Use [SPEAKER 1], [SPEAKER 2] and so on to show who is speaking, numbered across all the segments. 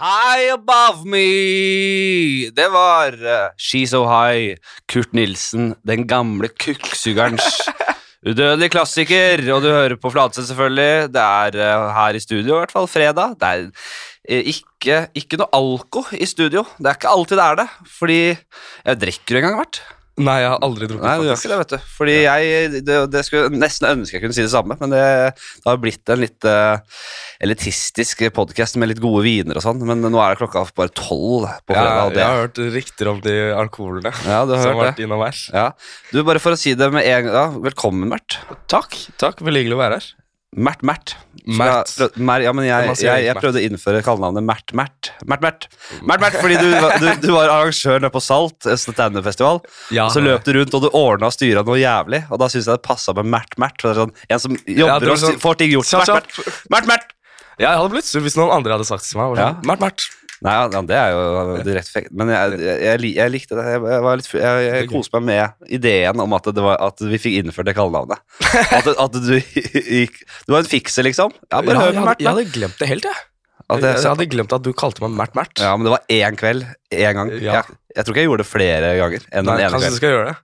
[SPEAKER 1] High above me! Det var uh, She So High, Kurt Nilsen, den gamle kukksugerens udødelige klassiker. Og du hører på Fladseth, selvfølgelig. Det er uh, her i studio, i hvert fall fredag. Det er uh, ikke, ikke noe alko i studio. Det er ikke alltid det er det, fordi jeg drikker en gang hvert.
[SPEAKER 2] Nei, jeg har aldri drukket
[SPEAKER 1] Nei, du gjør ikke det, vet du. Fordi jeg det, det skulle nesten ønske jeg kunne si det samme, men det, det har blitt en litt uh, elitistisk podkast med litt gode viner og sånn, men nå er det klokka bare tolv på fredag. Og det,
[SPEAKER 2] jeg har hørt rykter om de alkoholene
[SPEAKER 1] ja, du har
[SPEAKER 2] som har vært
[SPEAKER 1] det.
[SPEAKER 2] innom her.
[SPEAKER 1] Ja. Du, bare for å si det med en gang, ja, velkommen, Mert.
[SPEAKER 2] Takk. takk, Veldig hyggelig å være her.
[SPEAKER 1] Mert, Mert.
[SPEAKER 2] Mert.
[SPEAKER 1] jeg Mer, ja, men jeg, jeg, jeg prøvde å innføre kallenavnet Mert, Mert. Mert, Mert. Mert, Mert, fordi du, du, du var arrangør nede på Salt, standup-festival.
[SPEAKER 2] Ja,
[SPEAKER 1] Så løp du rundt, og du ordna og styra noe jævlig. Og da syns jeg det passa med Mert Mert. er Sånn, en som jobber
[SPEAKER 2] ja, sånn,
[SPEAKER 1] og
[SPEAKER 2] sånn-
[SPEAKER 1] får ting gjort.
[SPEAKER 2] Kjapp,
[SPEAKER 1] Mert,
[SPEAKER 2] kjapp.
[SPEAKER 1] Mert. Mert, Ja,
[SPEAKER 2] Jeg hadde blitt sur hvis noen andre hadde sagt det til meg.
[SPEAKER 1] Ja.
[SPEAKER 2] sånn, Mert, Mert.
[SPEAKER 1] Nei, ja, det er jo direkte fekt. Men jeg, jeg, jeg, likte det. Jeg, litt, jeg, koste meg med ideen om at, det var, at vi fikk innført det kallenavnet. At, at du gikk Du var en fikser, liksom. Ja, bare hør på Mert.
[SPEAKER 2] jeg hadde glemt det helt, jeg.
[SPEAKER 1] At
[SPEAKER 2] jeg hadde glemt at du kalte meg Mert Mert.
[SPEAKER 1] Ja, men det var én kveld. Én gang.
[SPEAKER 2] Ja.
[SPEAKER 1] Jeg, jeg tror ikke jeg gjorde det flere ganger enn
[SPEAKER 2] Nei,
[SPEAKER 1] den ene
[SPEAKER 2] kanskje du skal gjøre det.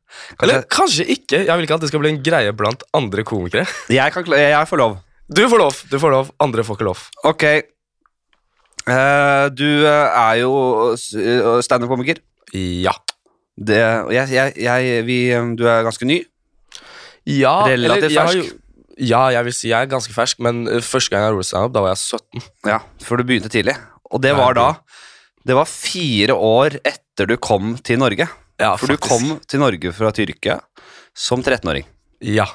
[SPEAKER 2] Eller kanskje ikke. Jeg vil ikke at det skal bli en greie blant andre komikere.
[SPEAKER 1] Jeg, kan, jeg får lov.
[SPEAKER 2] Du får lov, du får lov, andre får ikke lov.
[SPEAKER 1] Ok. Eh, du eh, er jo eh, standup-komiker.
[SPEAKER 2] Ja.
[SPEAKER 1] Det, jeg, jeg, jeg, vi, du er ganske ny.
[SPEAKER 2] Ja,
[SPEAKER 1] Relativt fersk.
[SPEAKER 2] Ja, jeg vil si jeg er ganske fersk, men første gang jeg gjorde standup, da var jeg 17.
[SPEAKER 1] Ja, For du begynte tidlig. Og det var da Det var fire år etter du kom til Norge.
[SPEAKER 2] Ja,
[SPEAKER 1] For du kom til Norge fra Tyrkia som 13-åring.
[SPEAKER 2] Ja.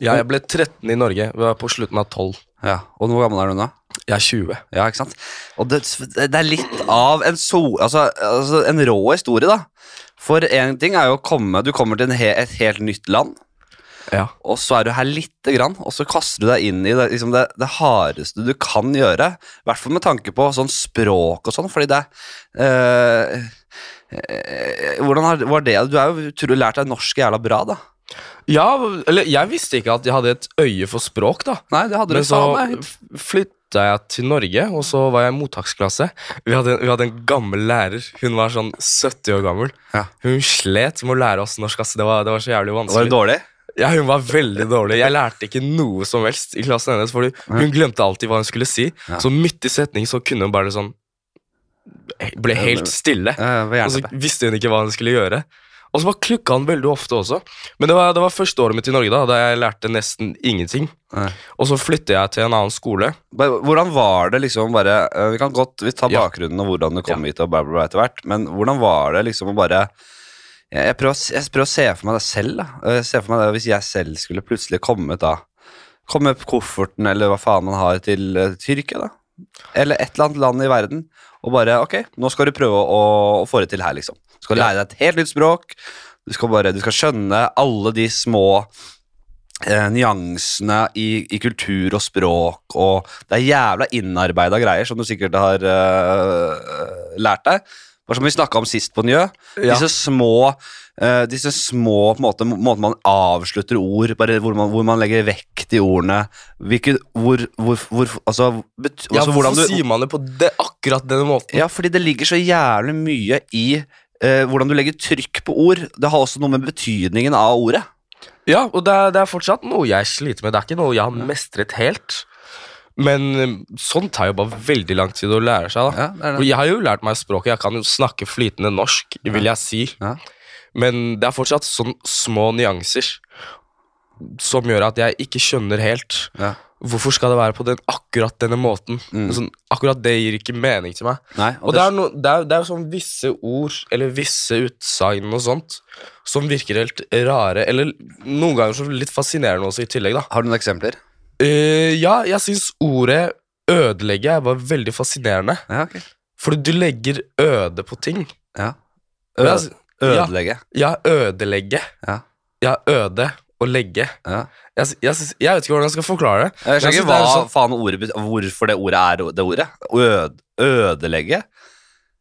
[SPEAKER 2] ja. Jeg ble 13 i Norge. Vi var på slutten av 12.
[SPEAKER 1] Ja, Og hvor gammel er du nå?
[SPEAKER 2] Jeg er 20.
[SPEAKER 1] Ja, ikke sant? Og det, det er litt av en, so, altså, altså en rå historie, da. For én ting er jo å komme Du kommer til en he, et helt nytt land.
[SPEAKER 2] Ja.
[SPEAKER 1] Og så er du her lite grann, og så kaster du deg inn i det, liksom det, det hardeste du kan gjøre. I hvert fall med tanke på sånn språk og sånn, fordi det øh, øh, Hvordan har, var det? Du er jo utrolig lært deg norsk jævla bra, da.
[SPEAKER 2] ja, eller jeg visste ikke at jeg hadde et øye for språk, da.
[SPEAKER 1] Nei, det hadde
[SPEAKER 2] Men
[SPEAKER 1] du
[SPEAKER 2] så flytt flytta jeg til Norge, og så var jeg i mottaksklasse. Vi hadde, vi hadde en gammel lærer. Hun var sånn 70 år gammel.
[SPEAKER 1] Ja.
[SPEAKER 2] Hun slet med å lære oss norsk. ass. Det var, det var så jævlig
[SPEAKER 1] Var
[SPEAKER 2] vanskelig.
[SPEAKER 1] det dårlig?
[SPEAKER 2] Ja, Hun var veldig dårlig. Jeg lærte ikke noe som helst i klassen hennes. Fordi hun glemte alltid hva hun skulle si. Så midt i setning så kunne hun bare sånn Ble helt stille.
[SPEAKER 1] Ja,
[SPEAKER 2] Og så visste hun ikke hva hun skulle gjøre. Og så bare klukka han veldig ofte også. Men det var, det var første året mitt i Norge, da da jeg lærte nesten ingenting.
[SPEAKER 1] Nei.
[SPEAKER 2] Og så flytter jeg til en annen skole.
[SPEAKER 1] Hvordan var det liksom bare eh, Vi kan godt vi tar
[SPEAKER 2] Ja.
[SPEAKER 1] bakgrunnen og hvordan du kom hit og bla, bla, bla etter hvert, men hvordan var det liksom å bare jeg, jeg, prøver, jeg prøver å se for meg det selv. da Jeg ser for meg det Hvis jeg selv skulle plutselig kommet da Komme med kofferten eller hva faen man har til eh, Tyrkia, da. Eller et eller annet land i verden. Og bare Ok, nå skal du prøve å, å få det til her, liksom. Du skal lære deg et helt nytt språk. Du skal bare, du skal skjønne alle de små eh, nyansene i, i kultur og språk, og det er jævla innarbeida greier som du sikkert har eh, lært deg. Bare som vi snakka om sist på Njø.
[SPEAKER 2] Ja.
[SPEAKER 1] Disse små eh, Disse små på en måte, måten man avslutter ord bare hvor man, hvor man legger vekt i ordene. Hvilke, hvor, hvor, hvor Altså, bet,
[SPEAKER 2] Ja,
[SPEAKER 1] altså
[SPEAKER 2] Hvorfor
[SPEAKER 1] du
[SPEAKER 2] sier man det på det, akkurat denne måten?
[SPEAKER 1] ja, fordi det ligger så jævlig mye i eh, hvordan du legger trykk på ord. Det har også noe med betydningen av ordet.
[SPEAKER 2] Ja, og det er, det er fortsatt noe jeg sliter med. Det er ikke noe jeg har mestret helt. Men eh, sånt tar jo bare veldig lang tid å lære seg. da
[SPEAKER 1] Ja, det det.
[SPEAKER 2] Og Jeg har jo lært meg språket. Jeg kan jo snakke flytende norsk, vil jeg si.
[SPEAKER 1] Ja.
[SPEAKER 2] Men det er fortsatt sånn små nyanser som gjør at jeg ikke skjønner helt
[SPEAKER 1] Ja.
[SPEAKER 2] Hvorfor skal det være på den, akkurat denne måten.
[SPEAKER 1] Mm.
[SPEAKER 2] Sånn, akkurat det gir ikke mening til meg.
[SPEAKER 1] Nei,
[SPEAKER 2] Og det er, no, det, er, det er sånn visse ord eller visse utsagn og sånt som virker helt rare, eller noen ganger så litt fascinerende også i tillegg, da.
[SPEAKER 1] Har du noen eksempler?
[SPEAKER 2] Uh, ja, jeg syns ordet ødelegge var veldig fascinerende.
[SPEAKER 1] Ja, okay.
[SPEAKER 2] Fordi du legger øde på ting.
[SPEAKER 1] Ja. Ø
[SPEAKER 2] ødelegge. ja. Ja, ødelegge.
[SPEAKER 1] Ja.
[SPEAKER 2] Ja, øde og legge.
[SPEAKER 1] Ja.
[SPEAKER 2] Jeg, jeg, jeg vet ikke hvordan jeg skal forklare det.
[SPEAKER 1] Jeg skjønner ikke
[SPEAKER 2] hva det sånn-
[SPEAKER 1] faen ordet betyr hvorfor det ordet er det ordet. Ød, ødelegge?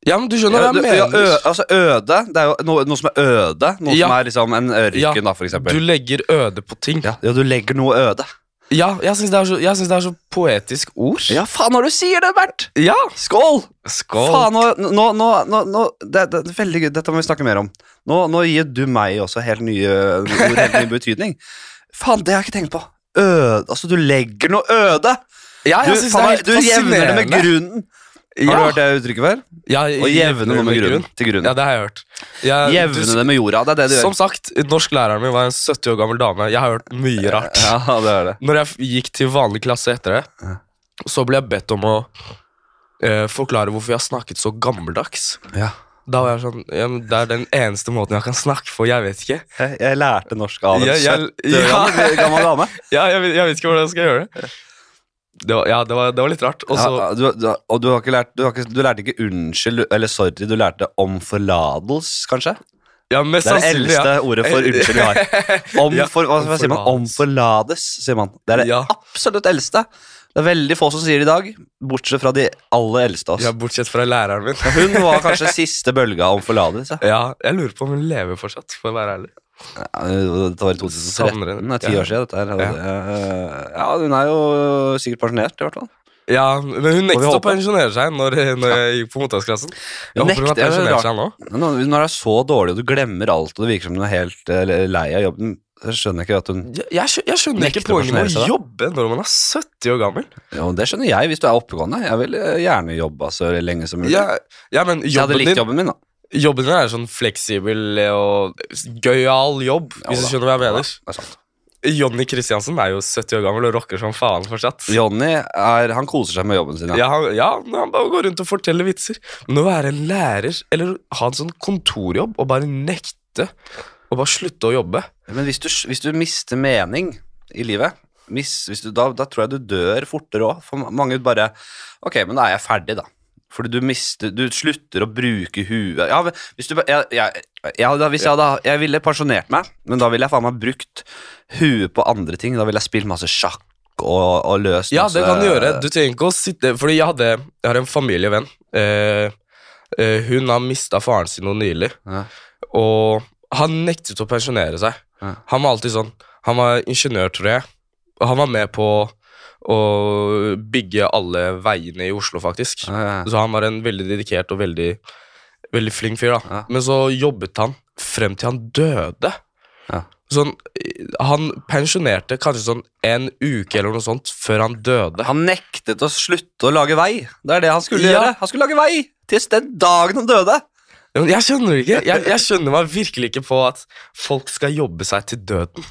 [SPEAKER 2] Ja, men du skjønner
[SPEAKER 1] Ja,
[SPEAKER 2] hva jeg mener.
[SPEAKER 1] ø, altså øde, det er jo noe, noe som er øde. Noe
[SPEAKER 2] Ja.
[SPEAKER 1] som er liksom en ørken, da, for eksempel.
[SPEAKER 2] Du legger øde på ting.
[SPEAKER 1] ja, ja, du legger noe øde.
[SPEAKER 2] Ja, jeg syns det, det er så poetisk ord.
[SPEAKER 1] Ja, faen når du sier det, Bert!
[SPEAKER 2] Ja.
[SPEAKER 1] Skål!
[SPEAKER 2] Skål.
[SPEAKER 1] Faen, nå, nå, nå, det, det, veldig gøy. Dette må vi snakke mer om. Nå, gir du meg også helt nye ord, helt ny betydning. Faen, det har jeg ikke tenkt på. Øde, altså, du legger noe øde.
[SPEAKER 2] Ja,
[SPEAKER 1] Du, faen, du jevner det med grunnen. Har
[SPEAKER 2] Ja.
[SPEAKER 1] du hørt det uttrykket før?
[SPEAKER 2] Ja,
[SPEAKER 1] Å jevne noe med grunn. Til grunn.
[SPEAKER 2] Ja, det har jeg hørt. Jeg,
[SPEAKER 1] Jevne det med jorda. Det er det du
[SPEAKER 2] Som
[SPEAKER 1] gjør.
[SPEAKER 2] sagt, norsklæreren min var en 70 år gammel dame. Jeg har hørt mye rart.
[SPEAKER 1] Ja, det er det.
[SPEAKER 2] Når jeg gikk til vanlig klasse etter det, så ble jeg bedt om å eh, forklare hvorfor jeg har snakket så gammeldags.
[SPEAKER 1] Ja.
[SPEAKER 2] Da var jeg sånn ja, Det er den eneste måten jeg kan snakke på, jeg vet ikke.
[SPEAKER 1] Jeg, jeg lærte norsk av en
[SPEAKER 2] Jeg- jeg-
[SPEAKER 1] 70 år gammel, gammel dame.
[SPEAKER 2] Ja, jeg, jeg vet ikke hvordan jeg skal gjøre det. Det var, ja, det var, det var litt rart. Også,
[SPEAKER 1] ja, du, du, og du har ikke lært du, har ikke, du lærte ikke unnskyld eller sorry, du lærte om forlatelse, kanskje?
[SPEAKER 2] ja, mest
[SPEAKER 1] Det er det eldste
[SPEAKER 2] ja.
[SPEAKER 1] ordet for unnskyld vi har. Om,
[SPEAKER 2] Ja,
[SPEAKER 1] for, hva, sier man? Om
[SPEAKER 2] omforlades.
[SPEAKER 1] sier man. Det er det absolutt eldste. Det er veldig få som sier det i dag, bortsett fra de aller eldste av oss.
[SPEAKER 2] ja, Bortsett fra læreren min.
[SPEAKER 1] Hun var kanskje siste bølga om forlatelse.
[SPEAKER 2] Ja, jeg lurer på om hun lever fortsatt, for å være ærlig.
[SPEAKER 1] Dette var i 2013. Det er ti år siden. Dette her.
[SPEAKER 2] Ja.
[SPEAKER 1] hun er jo sikkert pensjonert, i hvert fall.
[SPEAKER 2] Ja, men hun
[SPEAKER 1] nekter
[SPEAKER 2] nektet å pensjonere seg når, når jeg gikk på mottaksklassen. Jeg håper hun har
[SPEAKER 1] det er
[SPEAKER 2] pensjonert seg nå.
[SPEAKER 1] Når det er så dårlig, og du glemmer alt, og det virker som hun er helt lei av jobben, så skjønner jeg ikke at hun
[SPEAKER 2] Jeg, jeg, jeg skjønner ikke poenget med å jobbe når man er 70 år gammel.
[SPEAKER 1] Jo, det skjønner jeg, hvis du er oppegående. Jeg vil eh, gjerne jobbe så lenge som mulig.
[SPEAKER 2] Ja, ja men
[SPEAKER 1] jeg hadde likt jobben min, da.
[SPEAKER 2] Jobben din er sånn fleksibel og gøyal jobb,
[SPEAKER 1] Ja,
[SPEAKER 2] hvis du skjønner hva jeg
[SPEAKER 1] Ja, det er sant.
[SPEAKER 2] Jonny Kristiansen er jo 70 år gammel og rocker som faen fortsatt.
[SPEAKER 1] Johnny er, han koser seg med jobben sin.
[SPEAKER 2] Ja, han, ja, han bare går rundt og forteller vitser. Men å være en lærer, eller ha en sånn kontorjobb og bare nekte og bare slutte å jobbe
[SPEAKER 1] Men hvis du, hvis du mister mening i livet, mis, du, da, da tror jeg du dør fortere òg. For mange bare Ok, men da er jeg ferdig, da. Fordi du mister Du slutter å bruke huet Ja, hvis du jeg, jeg, ja, hadde- Hvis jeg hadde Jeg ville pensjonert meg, men da ville jeg faen meg brukt huet på andre ting. Da ville jeg spilt masse sjakk og, og løst
[SPEAKER 2] Ja,
[SPEAKER 1] masse
[SPEAKER 2] det kan du gjøre. Du trenger ikke å sitte Fordi jeg hadde Jeg har en familievenn. Eh, eh, hun har mista faren sin noe nylig,
[SPEAKER 1] Ja.
[SPEAKER 2] og han nektet å pensjonere seg.
[SPEAKER 1] Ja.
[SPEAKER 2] Han var alltid sånn Han var ingeniør, tror jeg, og han var med på å bygge alle veiene i Oslo, faktisk.
[SPEAKER 1] Ja, ja.
[SPEAKER 2] Så han var en veldig dedikert og veldig, veldig flink fyr, da.
[SPEAKER 1] Ja.
[SPEAKER 2] Men så jobbet han frem til han døde.
[SPEAKER 1] Ja.
[SPEAKER 2] Sånn, han pensjonerte kanskje sånn en uke eller noe sånt før han døde.
[SPEAKER 1] Han nektet å slutte å lage vei. Det er det han skulle gjøre. Han skulle lage vei til den dagen han døde.
[SPEAKER 2] Jeg skjønner ikke jeg, jeg skjønner meg virkelig ikke på at folk skal jobbe seg til døden.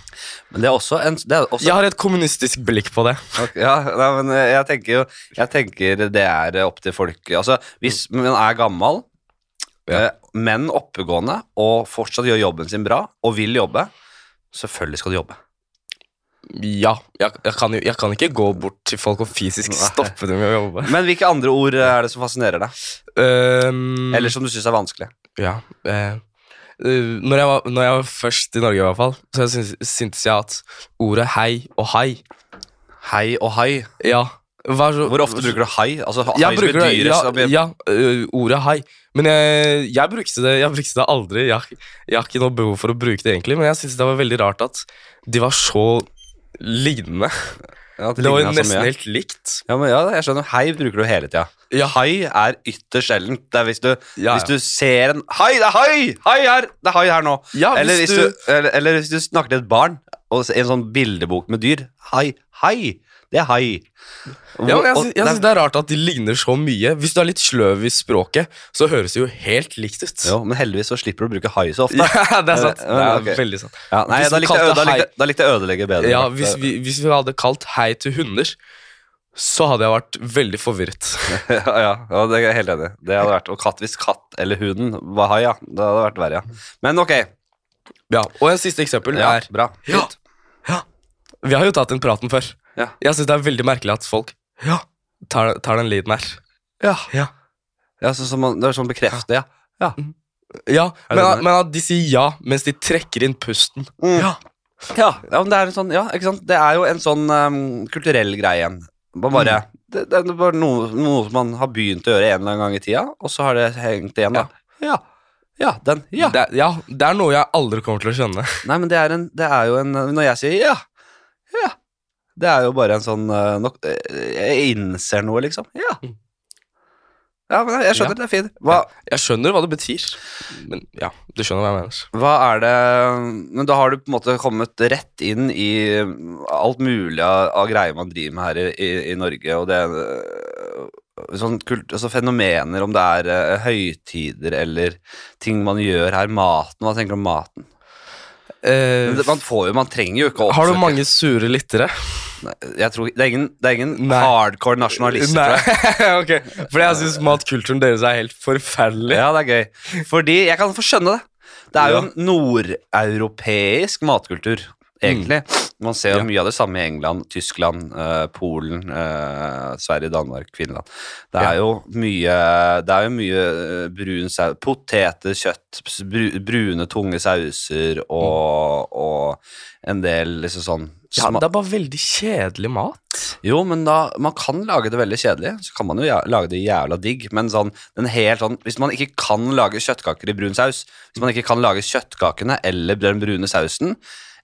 [SPEAKER 1] Men det er også en det er også,
[SPEAKER 2] Jeg har et kommunistisk blikk på det.
[SPEAKER 1] Okay, ja, nei, men eh, jeg tenker jo Jeg tenker det er eh, opp til folk Altså, hvis man er gammel,
[SPEAKER 2] Ja.
[SPEAKER 1] eh, men oppegående, og fortsatt gjør jobben sin bra, og vil jobbe, selvfølgelig skal du jobbe.
[SPEAKER 2] Ja, jeg, jeg, kan jeg kan ikke gå bort til folk og fysisk stoppe dem i å jobbe.
[SPEAKER 1] Men hvilke andre ord er det som fascinerer deg?
[SPEAKER 2] Um,
[SPEAKER 1] Eller som du syns er vanskelig?
[SPEAKER 2] Ja. Eh, når, jeg var, når jeg var først i Norge, i hvert fall, så syntes jeg at ordet hei og hai
[SPEAKER 1] Hei og hai.
[SPEAKER 2] Ja. Så,
[SPEAKER 1] Hvor ofte bruker du hai? Altså, hai
[SPEAKER 2] jeg bruker det,
[SPEAKER 1] bedyrer
[SPEAKER 2] ja, ja uh, ordet hai. Men jeg, jeg, brukte det, jeg brukte det aldri. Jeg, jeg har ikke noe behov for å bruke det, egentlig, men jeg syntes det var veldig rart at de var så lignende.
[SPEAKER 1] Ja, det
[SPEAKER 2] Det var jo nesten
[SPEAKER 1] mye.
[SPEAKER 2] helt likt.
[SPEAKER 1] Ja, men ja, jeg skjønner. Hei bruker du hele tida.
[SPEAKER 2] Ja.
[SPEAKER 1] Hai er ytterst sjeldent. Det er hvis du,
[SPEAKER 2] Ja,
[SPEAKER 1] hvis du ser en Hai! Det er hai! Hai her! Det er hai her nå.
[SPEAKER 2] Ja,
[SPEAKER 1] eller,
[SPEAKER 2] hvis
[SPEAKER 1] hvis du,
[SPEAKER 2] du-
[SPEAKER 1] eller, eller hvis du snakker til et barn og ser en sånn bildebok med dyr. Hai! Hai! Det er hai.
[SPEAKER 2] Ja, jeg,
[SPEAKER 1] Og-
[SPEAKER 2] sy- jeg synes det er rart at de ligner så mye. Hvis du er litt sløv i språket, så høres det jo helt likt ut.
[SPEAKER 1] Jo, men heldigvis så slipper du å bruke hai så ofte.
[SPEAKER 2] Ja, det er sant.
[SPEAKER 1] Ja,
[SPEAKER 2] Det er veldig sant.
[SPEAKER 1] Ja, nei, da likte, jeg, da, likte, da likte jeg ødelegge bedre.
[SPEAKER 2] Ja, hvis vi, hvis vi hadde kalt hei til hunder, så hadde jeg vært veldig forvirret.
[SPEAKER 1] ja, ja, ja, det er jeg helt enig. Det hadde vært Og katt hvis katt eller hunden var hai, ja. Det hadde vært verre, ja. Men ok.
[SPEAKER 2] Ja, Og en siste eksempel
[SPEAKER 1] Ja,
[SPEAKER 2] er
[SPEAKER 1] bra.
[SPEAKER 2] Ja.
[SPEAKER 1] ja.
[SPEAKER 2] Vi har jo tatt den praten før.
[SPEAKER 1] Ja.
[SPEAKER 2] Jeg syns det er veldig merkelig at folk ja, tar, tar den lyden her.
[SPEAKER 1] Ja.
[SPEAKER 2] Ja.
[SPEAKER 1] Ja, så, så man, det er sånn bekrefte, ja. Ja.
[SPEAKER 2] Ja, men, at- men at de sier ja mens de trekker inn pusten.
[SPEAKER 1] Mm.
[SPEAKER 2] Ja.
[SPEAKER 1] Ja, ja, men det er en sånn, ja, ikke sant? Det er jo en sånn um, kulturell greie igjen. Man bare, det, det er bare noe, noe som man har begynt å gjøre en eller annen gang i tida, og så har det hengt igjen, da. Ja, ja, den, ja.
[SPEAKER 2] Det, er- ja, det er noe jeg aldri kommer til å skjønne.
[SPEAKER 1] Nei, men det er, en, det er jo en Når jeg sier ja, ja, Det er jo bare en sånn eh, nok, eh, Jeg innser noe, liksom. Ja.
[SPEAKER 2] Mm.
[SPEAKER 1] Ja, men jeg skjønner, det er fint. Hva,
[SPEAKER 2] Jeg skjønner hva det betyr, men ja, du skjønner hva jeg mener.
[SPEAKER 1] hva er det Men da har du på en måte kommet rett inn i alt mulig av, av greier man driver med her i, i, i Norge, og det øh, Sånn kult, altså fenomener, om det er uh, høytider eller ting man gjør her. Maten, hva tenker du om maten? Men man får jo, man trenger jo ikke å oppsøke
[SPEAKER 2] har du mange sure lyttere?
[SPEAKER 1] Nei, Jeg tror, det er ingen, det er ingen hardcore nasjonalister, tror jeg.
[SPEAKER 2] ok. Fordi jeg syns matkulturen deres er helt forferdelig.
[SPEAKER 1] Ja, det er gøy. Fordi jeg kan få skjønne det. Det er jo en nordeuropeisk matkultur, egentlig. Man ser jo mye av det samme i England, Tyskland, eh, Polen, eh, Sverige, Danmark, Finland. Det er jo mye Det er jo mye eh, brun saus Poteter, kjøtt, brune, tunge sauser og, og en del liksom sånn
[SPEAKER 2] Ja, det er bare veldig kjedelig mat.
[SPEAKER 1] Jo, men da Man kan lage det veldig kjedelig, så kan man jo lage det jævla digg, men sånn den helt sånn Hvis man ikke kan lage kjøttkaker i brun saus, hvis man ikke kan lage kjøttkakene eller den brune sausen,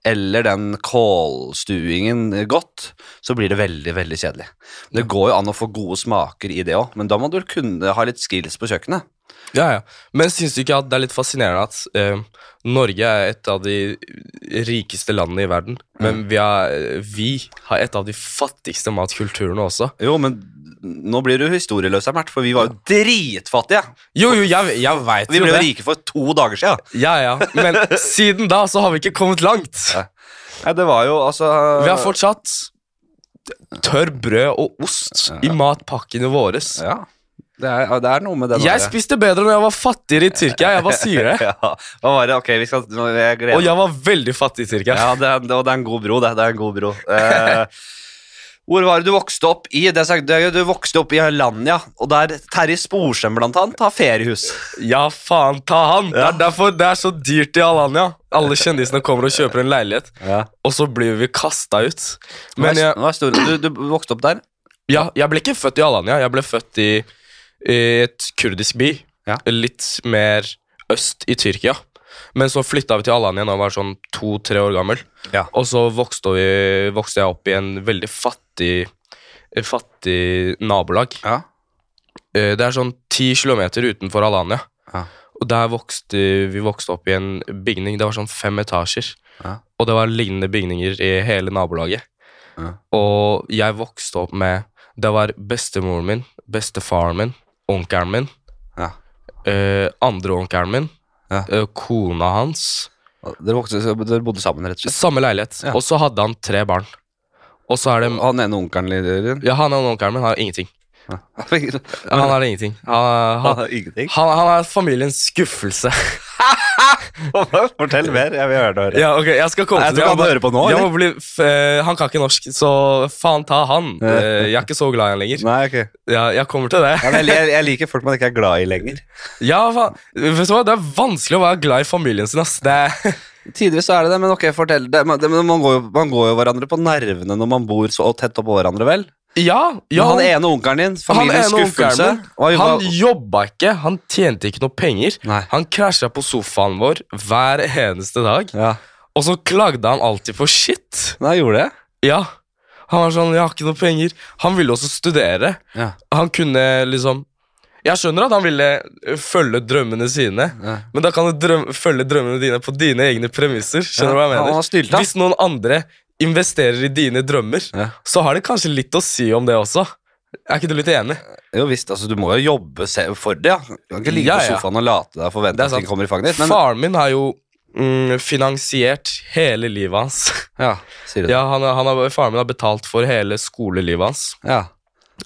[SPEAKER 1] eller den kålstuingen godt, så blir det veldig, veldig kjedelig. Det går jo an å få gode smaker i det òg, men da må du kunne ha litt skills på kjøkkenet.
[SPEAKER 2] Ja, ja. Men syns du ikke at det er litt fascinerende at eh, Norge er et av de rikeste landene i verden, men vi, er, vi har et av de fattigste matkulturene også?
[SPEAKER 1] Jo, men nå blir du historieløs her, Mert, for vi var jo dritfattige.
[SPEAKER 2] Jo, jo, jeg, jeg vet
[SPEAKER 1] Vi ble jo rike for to dager siden.
[SPEAKER 2] Ja, ja. Men siden da så har vi ikke kommet langt.
[SPEAKER 1] Nei, det var jo altså
[SPEAKER 2] Vi har fortsatt tørr brød og ost i matpakkene våre.
[SPEAKER 1] Ja, det er, det er noe med det
[SPEAKER 2] Jeg
[SPEAKER 1] der-
[SPEAKER 2] spiste bedre når jeg var fattigere i Tyrkia. Jeg bare sier det.
[SPEAKER 1] ja, hva var det? Ok, vi skal jeg gleder
[SPEAKER 2] Og jeg var veldig fattig i Tyrkia.
[SPEAKER 1] Ja, det, er- det, det er en god bro, det. Det er en god bro. Eh, hvor var det du vokste opp i? Det sagt, du vokste opp i Alanya, og der Terje Sporsem blant annet har feriehus.
[SPEAKER 2] Ja, faen ta han! Det er derfor det er så dyrt i Alanya. Alle kjendisene kommer og kjøper en leilighet,
[SPEAKER 1] Ja.
[SPEAKER 2] og så blir vi kasta ut.
[SPEAKER 1] Men
[SPEAKER 2] Men jeg,
[SPEAKER 1] du, du vokste opp der?
[SPEAKER 2] ja, jeg ble ikke født i Alanya. Jeg ble født i, i et kurdisk by.
[SPEAKER 1] Ja.
[SPEAKER 2] Litt mer øst i Tyrkia. Men så flytta vi til Alanya da jeg var sånn to-tre år gammel.
[SPEAKER 1] Ja.
[SPEAKER 2] Og så vokste, vi, vokste jeg opp i en veldig fattig, fattig nabolag.
[SPEAKER 1] Ja.
[SPEAKER 2] Eh, Det er sånn ti kilometer utenfor Alanya.
[SPEAKER 1] Ja.
[SPEAKER 2] Og der vokste vi vokste opp i en bygning. Det var sånn fem etasjer.
[SPEAKER 1] Ja.
[SPEAKER 2] Og det var lignende bygninger i hele nabolaget.
[SPEAKER 1] Ja.
[SPEAKER 2] Og jeg vokste opp med Det var bestemoren min, bestefaren min, onkelen min,
[SPEAKER 1] Ja.
[SPEAKER 2] eh, andre onkelen min,
[SPEAKER 1] Ja.
[SPEAKER 2] eh, kona hans.
[SPEAKER 1] Dere, vokste, dere bodde sammen, rett og slett?
[SPEAKER 2] Samme leilighet.
[SPEAKER 1] Ja.
[SPEAKER 2] Og så hadde han tre barn. Og så er det
[SPEAKER 1] Han ene onkelen din?
[SPEAKER 2] Ja, han ene onkelen min, har ingenting.
[SPEAKER 1] Ja.
[SPEAKER 2] Han har ingenting. Han,
[SPEAKER 1] Han
[SPEAKER 2] han,
[SPEAKER 1] har ingenting?
[SPEAKER 2] han, er familiens skuffelse.
[SPEAKER 1] Fortell mer, jeg vil høre det.
[SPEAKER 2] Ja, okay, jeg skal komme til det.
[SPEAKER 1] han på nå,
[SPEAKER 2] bli, eh, han kan ikke norsk, så faen ta han. Eh, Jeg er ikke så glad i han lenger.
[SPEAKER 1] Nei, okay.
[SPEAKER 2] Ja, jeg kommer til det.
[SPEAKER 1] Jeg, jeg liker folk man ikke er glad i lenger.
[SPEAKER 2] Ja, faen. Vet du hva, Det er vanskelig å være glad i familien sin. ass. Det er,
[SPEAKER 1] Tidvis så er det det, men ok, fortell det. Men, det, men man, går jo, man går jo hverandre på nervene når man bor så tett oppå hverandre, vel?
[SPEAKER 2] Ja, ja,
[SPEAKER 1] han ene onkelen din, familiens
[SPEAKER 2] onkelen
[SPEAKER 1] skuffelse
[SPEAKER 2] min, Han jobba ikke, han tjente ikke noe penger.
[SPEAKER 1] Nei.
[SPEAKER 2] Han krasja på sofaen vår hver eneste dag,
[SPEAKER 1] Ja,
[SPEAKER 2] og så klagde han alltid for shit.
[SPEAKER 1] Nei, gjorde det.
[SPEAKER 2] Ja, Han var sånn 'Jeg har ikke noe penger'. Han ville også studere.
[SPEAKER 1] Ja.
[SPEAKER 2] Han kunne liksom Jeg skjønner at han ville følge drømmene sine,
[SPEAKER 1] Ja.
[SPEAKER 2] men da kan du drøm følge drømmene dine på dine egne premisser. Skjønner du hva jeg
[SPEAKER 1] Han
[SPEAKER 2] mener? Hvis noen andre investerer i dine drømmer,
[SPEAKER 1] Ja.
[SPEAKER 2] så har det kanskje litt å si om det også. Er ikke du litt enig?
[SPEAKER 1] Jo visst, altså du må jo jobbe for det, ja. Du kan ikke ligge
[SPEAKER 2] Ja,
[SPEAKER 1] på sofaen og late deg forvente
[SPEAKER 2] Det
[SPEAKER 1] at ting kommer i fanget ditt. Men
[SPEAKER 2] Faren min har jo mm, finansiert hele livet hans.
[SPEAKER 1] ja, sier du det.
[SPEAKER 2] ja, han, han har, Faren min har betalt for hele skolelivet hans.
[SPEAKER 1] Ja.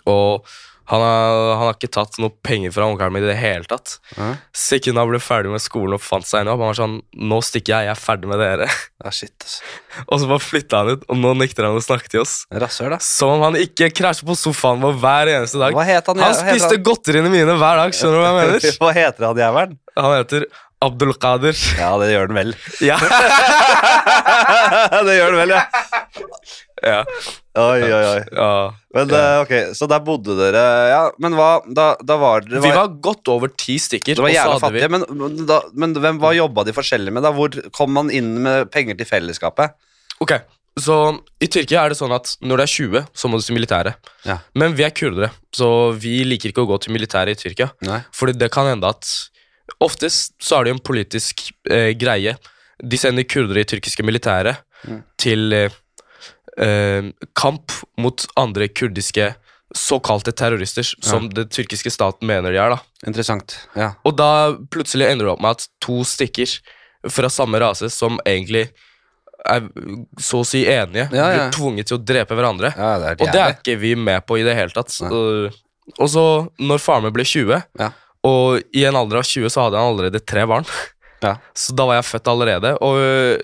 [SPEAKER 2] Og han har, han har ikke tatt noe penger fra onkelen min i det hele tatt.
[SPEAKER 1] Ja.
[SPEAKER 2] Sekundet han ble ferdig med skolen og fant seg en jobb, han var sånn Nå stikker jeg, jeg er ferdig med dere.
[SPEAKER 1] ja, shit.
[SPEAKER 2] Og så bare flytta han ut, og nå nekter han å snakke til oss.
[SPEAKER 1] Rassør, da.
[SPEAKER 2] Som om han ikke krasjer på sofaen vår hver eneste dag.
[SPEAKER 1] Hva heter han?
[SPEAKER 2] Han spiste han? godteriene mine hver dag. Skjønner du hva jeg mener?
[SPEAKER 1] Hva heter han jævelen?
[SPEAKER 2] Han heter Abdulkader.
[SPEAKER 1] Ja, det gjør den vel.
[SPEAKER 2] Ja.
[SPEAKER 1] det gjør den vel, ja.
[SPEAKER 2] ja.
[SPEAKER 1] Oi, oi, oi.
[SPEAKER 2] ja.
[SPEAKER 1] Men eh, ok, Så der bodde dere Ja, men hva Da, da var dere
[SPEAKER 2] Vi var godt over ti stykker.
[SPEAKER 1] Det var jævla fattige, men, men, da, men hvem, hva jobba de forskjellig med? da? Hvor kom man inn med penger til fellesskapet?
[SPEAKER 2] Ok, Så i Tyrkia er det sånn at når du er 20, så må du til militæret.
[SPEAKER 1] Ja.
[SPEAKER 2] Men vi er kurdere, så vi liker ikke å gå til militæret i Tyrkia.
[SPEAKER 1] Nei.
[SPEAKER 2] Fordi det kan hende at Oftest så er det jo en politisk eh, greie. De sender kurdere i tyrkiske militæret
[SPEAKER 1] Mm.
[SPEAKER 2] til eh, kamp mot andre kurdiske såkalte terrorister, som den tyrkiske staten mener de er. da.
[SPEAKER 1] Interessant. Ja.
[SPEAKER 2] Og da plutselig ender det opp med at to stykker fra samme rase som egentlig er så å si enige,
[SPEAKER 1] Ja, ja.
[SPEAKER 2] blir tvunget til å drepe hverandre.
[SPEAKER 1] ja, det
[SPEAKER 2] Og det er ikke vi med på i det hele tatt.
[SPEAKER 1] Nei.
[SPEAKER 2] Og, så, når faren min ble 20,
[SPEAKER 1] Ja.
[SPEAKER 2] og i en alder av 20 så hadde han allerede tre barn,
[SPEAKER 1] Ja.
[SPEAKER 2] så da var jeg født allerede. Og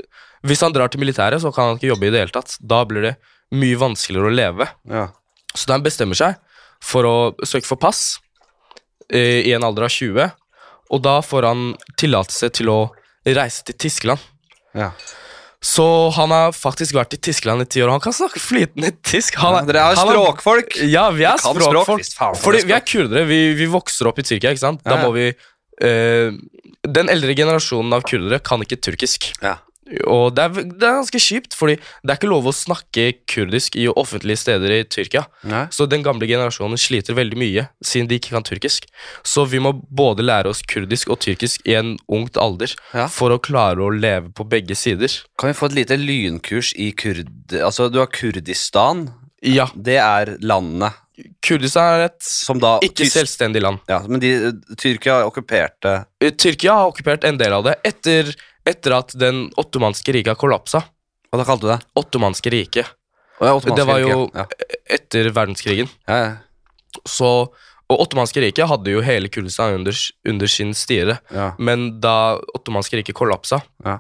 [SPEAKER 2] hvis han drar til militæret, så kan han ikke jobbe i det hele tatt. Da blir det mye vanskeligere å leve.
[SPEAKER 1] Ja.
[SPEAKER 2] Så da han bestemmer seg for å søke for pass eh, i en alder av 20, og da får han tillatelse til å reise til Tyskland.
[SPEAKER 1] Ja.
[SPEAKER 2] Så han har faktisk vært i Tyskland i ti år, og han kan snakke flytende tysk. Han
[SPEAKER 1] Ja, dere er språkfolk.
[SPEAKER 2] Ja, vi er språkfolk.
[SPEAKER 1] språk,
[SPEAKER 2] Fordi vi er kurdere. Vi, vi vokser opp i Tyrkia, ikke sant? Da må vi eh, Den eldre generasjonen av kurdere kan ikke turkisk.
[SPEAKER 1] Ja.
[SPEAKER 2] Og det er, det er ganske kjipt, fordi det er ikke lov å snakke kurdisk i offentlige steder i Tyrkia.
[SPEAKER 1] Nei.
[SPEAKER 2] Så den gamle generasjonen sliter veldig mye, siden de ikke kan turkisk. Så vi må både lære oss kurdisk og tyrkisk i en ungt alder
[SPEAKER 1] Ja.
[SPEAKER 2] for å klare å leve på begge sider.
[SPEAKER 1] Kan vi få et lite lynkurs i kurd... Altså, du har Kurdistan.
[SPEAKER 2] Ja,
[SPEAKER 1] Det er landet
[SPEAKER 2] Kurdistan er et
[SPEAKER 1] som da
[SPEAKER 2] ikke
[SPEAKER 1] Tysk-
[SPEAKER 2] selvstendig land.
[SPEAKER 1] Ja, men de, Tyrkia okkuperte
[SPEAKER 2] Tyrkia har okkupert en del av det etter, etter at den ottomanske riket kollapsa.
[SPEAKER 1] Hva da kalte du det?
[SPEAKER 2] Ottomanske riket.
[SPEAKER 1] Ja, Ottomanske
[SPEAKER 2] Det var jo
[SPEAKER 1] ja.
[SPEAKER 2] etter verdenskrigen.
[SPEAKER 1] Ja, ja.
[SPEAKER 2] Så, og Ottomanske riket hadde jo hele Kurdistan under, under sin styre. Men da Ottomanske riket kollapsa,
[SPEAKER 1] Ja.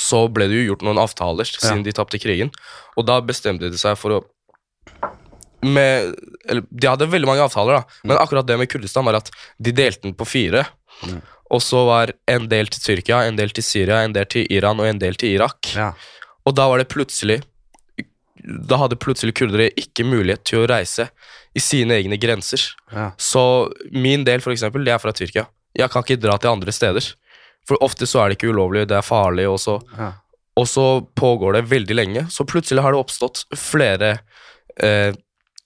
[SPEAKER 2] så ble det jo gjort noen avtaler siden de tapte krigen. Og da bestemte de seg for å med, eller, De hadde veldig mange avtaler, da, men akkurat det med Kurdistan var at de delte den på fire.
[SPEAKER 1] Mm.
[SPEAKER 2] Og så var en del til Tyrkia, en del til Syria, en del til Iran og en del til Irak.
[SPEAKER 1] ja.
[SPEAKER 2] Og da var det plutselig Da hadde plutselig kurdere ikke mulighet til å reise i sine egne grenser.
[SPEAKER 1] ja.
[SPEAKER 2] Så min del, for eksempel, det er fra Tyrkia. Jeg kan ikke dra til andre steder. For ofte så er det ikke ulovlig, det er farlig, og så,
[SPEAKER 1] ja.
[SPEAKER 2] og så pågår det veldig lenge. Så plutselig har det oppstått flere eh,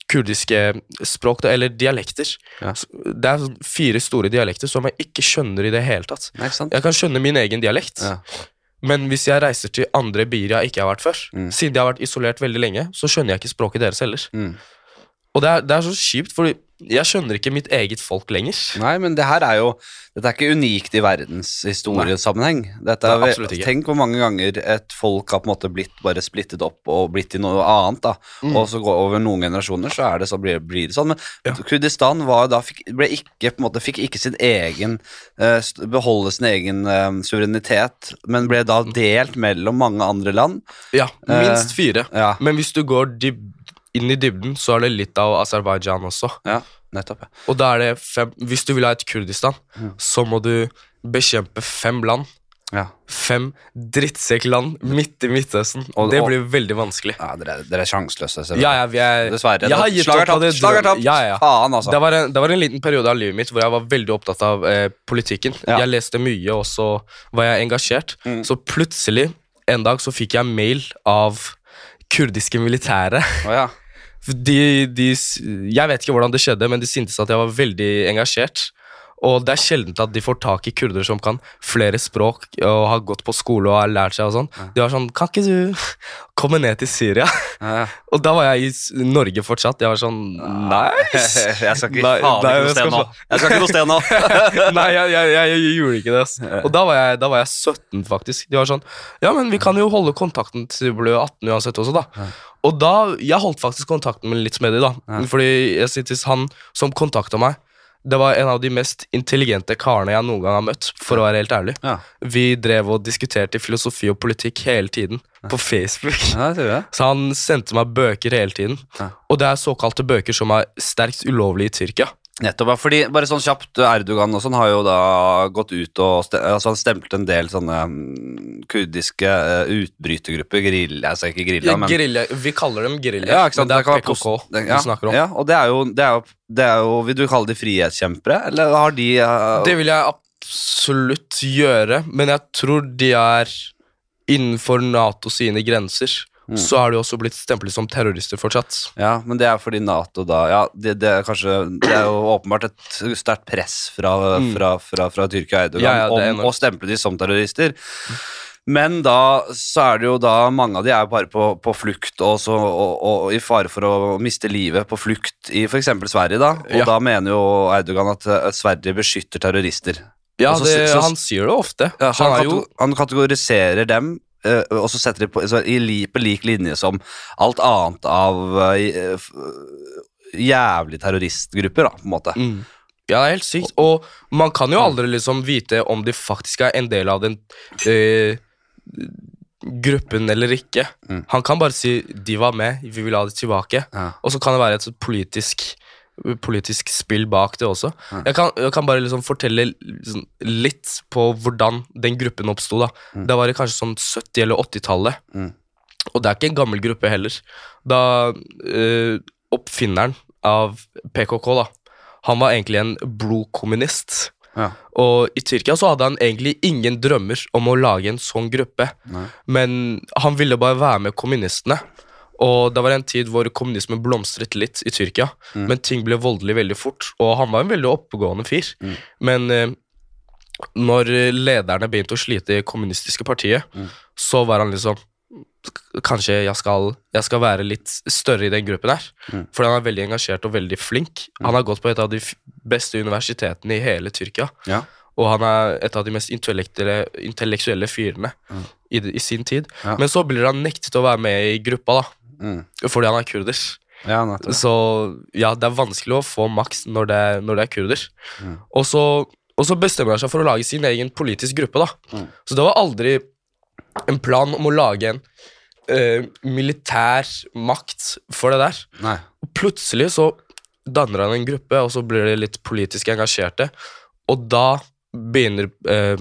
[SPEAKER 2] kurdiske språk, eller dialekter.
[SPEAKER 1] Ja.
[SPEAKER 2] Det er fire store dialekter som jeg ikke skjønner i det hele tatt.
[SPEAKER 1] Nei, sant?
[SPEAKER 2] Jeg kan skjønne min egen dialekt,
[SPEAKER 1] Ja.
[SPEAKER 2] men hvis jeg reiser til andre byer jeg ikke har vært før,
[SPEAKER 1] Mm.
[SPEAKER 2] siden de har vært isolert veldig lenge, så skjønner jeg ikke språket deres heller.
[SPEAKER 1] Mm.
[SPEAKER 2] Og det er, det er så kjipt, fordi jeg skjønner ikke mitt eget folk lenger.
[SPEAKER 1] Nei, men det her er jo Dette er ikke unikt i verdenshistoriesammenheng. Dette er,
[SPEAKER 2] Nei, ikke.
[SPEAKER 1] Tenk hvor mange ganger et folk har på en måte blitt bare splittet opp og blitt til noe annet. da
[SPEAKER 2] Mm.
[SPEAKER 1] Og så går over noen generasjoner, så er det så blir, blir det sånn. Men
[SPEAKER 2] Ja.
[SPEAKER 1] Kurdistan var da fikk, ikke, måte, fikk ikke sin egen uh, beholde sin egen uh, suverenitet, men ble da delt mellom mange andre land.
[SPEAKER 2] Ja, minst fire.
[SPEAKER 1] Ja,
[SPEAKER 2] Men hvis du går dyb inn i dybden, så er det litt av Aserbajdsjan også.
[SPEAKER 1] ja nettopp. Ja.
[SPEAKER 2] Og da er det fem Hvis du vil ha et Kurdistan,
[SPEAKER 1] Mm.
[SPEAKER 2] så må du bekjempe fem land.
[SPEAKER 1] Ja.
[SPEAKER 2] Fem drittsekkland midt i Midtøsten.
[SPEAKER 1] Og-
[SPEAKER 2] det blir veldig vanskelig.
[SPEAKER 1] Ja, dere, dere er sjanseløse.
[SPEAKER 2] Ja, ja, vi er
[SPEAKER 1] Dessverre.
[SPEAKER 2] Jeg har gitt opp det
[SPEAKER 1] Slag er tapt.
[SPEAKER 2] Ja, ja, ja.
[SPEAKER 1] Faen, altså.
[SPEAKER 2] Det var, en, det var en liten periode av livet mitt hvor jeg var veldig opptatt av eh, politikken.
[SPEAKER 1] Ja.
[SPEAKER 2] Jeg leste mye, og så var jeg engasjert.
[SPEAKER 1] Mm.
[SPEAKER 2] Så plutselig, en dag, så fikk jeg mail av kurdiske militære.
[SPEAKER 1] Oh, ja.
[SPEAKER 2] De, de, jeg vet ikke hvordan det skjedde, men de syntes at jeg var veldig engasjert. Og det er sjeldent at de får tak i kurdere som kan flere språk og har gått på skole og har lært seg og sånn. De var sånn Kan ikke du komme ned til Syria?
[SPEAKER 1] Ja.
[SPEAKER 2] Og da var jeg i Norge fortsatt. Jeg var sånn Nice!
[SPEAKER 1] Jeg skal ikke
[SPEAKER 2] Nei,
[SPEAKER 1] faen
[SPEAKER 2] nei,
[SPEAKER 1] ikke noe sted nå. Jeg skal ikke noe sted nå.
[SPEAKER 2] Nei, jeg, jeg, jeg, jeg gjorde ikke det. ass. Og da var, da var jeg 17, faktisk. De var sånn Ja, men vi kan jo holde kontakten til du blir 18 uansett også, da.
[SPEAKER 1] Ja.
[SPEAKER 2] Og da Jeg holdt faktisk kontakten med litt med dem, da. Fordi jeg syntes han som kontakta meg, det var en av de mest intelligente karene jeg noen gang har møtt, for å være helt ærlig.
[SPEAKER 1] Ja,
[SPEAKER 2] Vi drev og diskuterte filosofi og politikk hele tiden på Facebook.
[SPEAKER 1] ja.
[SPEAKER 2] Så han sendte meg bøker hele tiden.
[SPEAKER 1] Ja.
[SPEAKER 2] Og det er såkalte bøker som er sterkt ulovlige i Tyrkia.
[SPEAKER 1] Nettopp, fordi bare sånn kjapt Erdogan og sånn har jo da gått ut og ste altså han stemplet en del sånne mm, kurdiske uh, utbrytergrupper, gerilja, altså ikke gerilja, men
[SPEAKER 2] Gerilja, vi kaller dem gerilja,
[SPEAKER 1] ja, ikke
[SPEAKER 2] men det er PKK du
[SPEAKER 1] ja,
[SPEAKER 2] snakker om.
[SPEAKER 1] Ja, og det er, jo, det, er jo, det er jo Vil du kalle de frihetskjempere, eller har de uh,
[SPEAKER 2] Det vil jeg absolutt gjøre, men jeg tror de er innenfor NATO sine grenser. Så har de også blitt stemplet som terrorister fortsatt.
[SPEAKER 1] Ja, men det er fordi Nato da Ja, det, det er kanskje Det er jo åpenbart et sterkt press fra, fra, fra, fra Tyrkia og Erdogan
[SPEAKER 2] Mm. Ja, ja, er
[SPEAKER 1] om å stemple de som terrorister. Men da så er det jo da Mange av de er bare på, på flukt og, så, og, og i fare for å miste livet på flukt i f.eks. Sverige, da. Og
[SPEAKER 2] Ja.
[SPEAKER 1] da mener jo Eidogan at eh, Sverige beskytter terrorister.
[SPEAKER 2] Ja,
[SPEAKER 1] så-
[SPEAKER 2] det,
[SPEAKER 1] så-
[SPEAKER 2] han sier det ofte.
[SPEAKER 1] Ja,
[SPEAKER 2] han er
[SPEAKER 1] han kategoriserer dem, eh, og så setter de på, så i på lik linje som alt annet av uh, jævlig terroristgrupper, da, på en måte.
[SPEAKER 2] mm. Ja, det er helt sykt. Og man kan jo aldri liksom vite om de faktisk er en del av den uh, gruppen eller ikke.
[SPEAKER 1] Mm.
[SPEAKER 2] Han kan bare si 'de var med, vi vil ha dem tilbake'.
[SPEAKER 1] Ja.
[SPEAKER 2] Og så kan det være et politisk politisk spill bak det også.
[SPEAKER 1] Mm.
[SPEAKER 2] Jeg, kan, jeg kan bare liksom fortelle liksom litt på hvordan den gruppen oppsto. da.
[SPEAKER 1] Mm.
[SPEAKER 2] Det var kanskje sånn 70- eller 80-tallet.
[SPEAKER 1] Mm.
[SPEAKER 2] Og det er ikke en gammel gruppe heller. Da eh, oppfinneren av PKK, da, han var egentlig en blodkommunist.
[SPEAKER 1] Ja.
[SPEAKER 2] Og i Tyrkia så hadde han egentlig ingen drømmer om å lage en sånn gruppe.
[SPEAKER 1] Nei.
[SPEAKER 2] Men han ville bare være med kommunistene. Og det var en tid hvor kommunismen blomstret litt i Tyrkia,
[SPEAKER 1] Mm.
[SPEAKER 2] men ting ble voldelig veldig fort. Og han var en veldig oppegående fyr.
[SPEAKER 1] Mm.
[SPEAKER 2] Men eh, når lederne begynte å slite i kommunistiske partiet,
[SPEAKER 1] Mm.
[SPEAKER 2] så var han liksom Kanskje jeg skal, jeg skal være litt større i den gruppen her.
[SPEAKER 1] Mm.
[SPEAKER 2] For han er veldig engasjert og veldig flink. Han har gått på et av de beste universitetene i hele Tyrkia.
[SPEAKER 1] Ja.
[SPEAKER 2] Og han er et av de mest intellektuelle, intellektuelle fyrene
[SPEAKER 1] Mm.
[SPEAKER 2] i, i sin tid.
[SPEAKER 1] Ja.
[SPEAKER 2] Men så blir han nektet å være med i gruppa, da.
[SPEAKER 1] Mm.
[SPEAKER 2] Fordi han er kurder.
[SPEAKER 1] Ja.
[SPEAKER 2] Så ja, det er vanskelig å få maks når det, når det er kurder.
[SPEAKER 1] Mm.
[SPEAKER 2] Og, så, og så bestemmer han seg for å lage sin egen politisk gruppe, da.
[SPEAKER 1] Mm.
[SPEAKER 2] Så det var aldri en plan om å lage en eh, militær makt for det der.
[SPEAKER 1] Nei.
[SPEAKER 2] Og plutselig så danner han en gruppe, og så blir de litt politisk engasjerte. Og da begynner eh,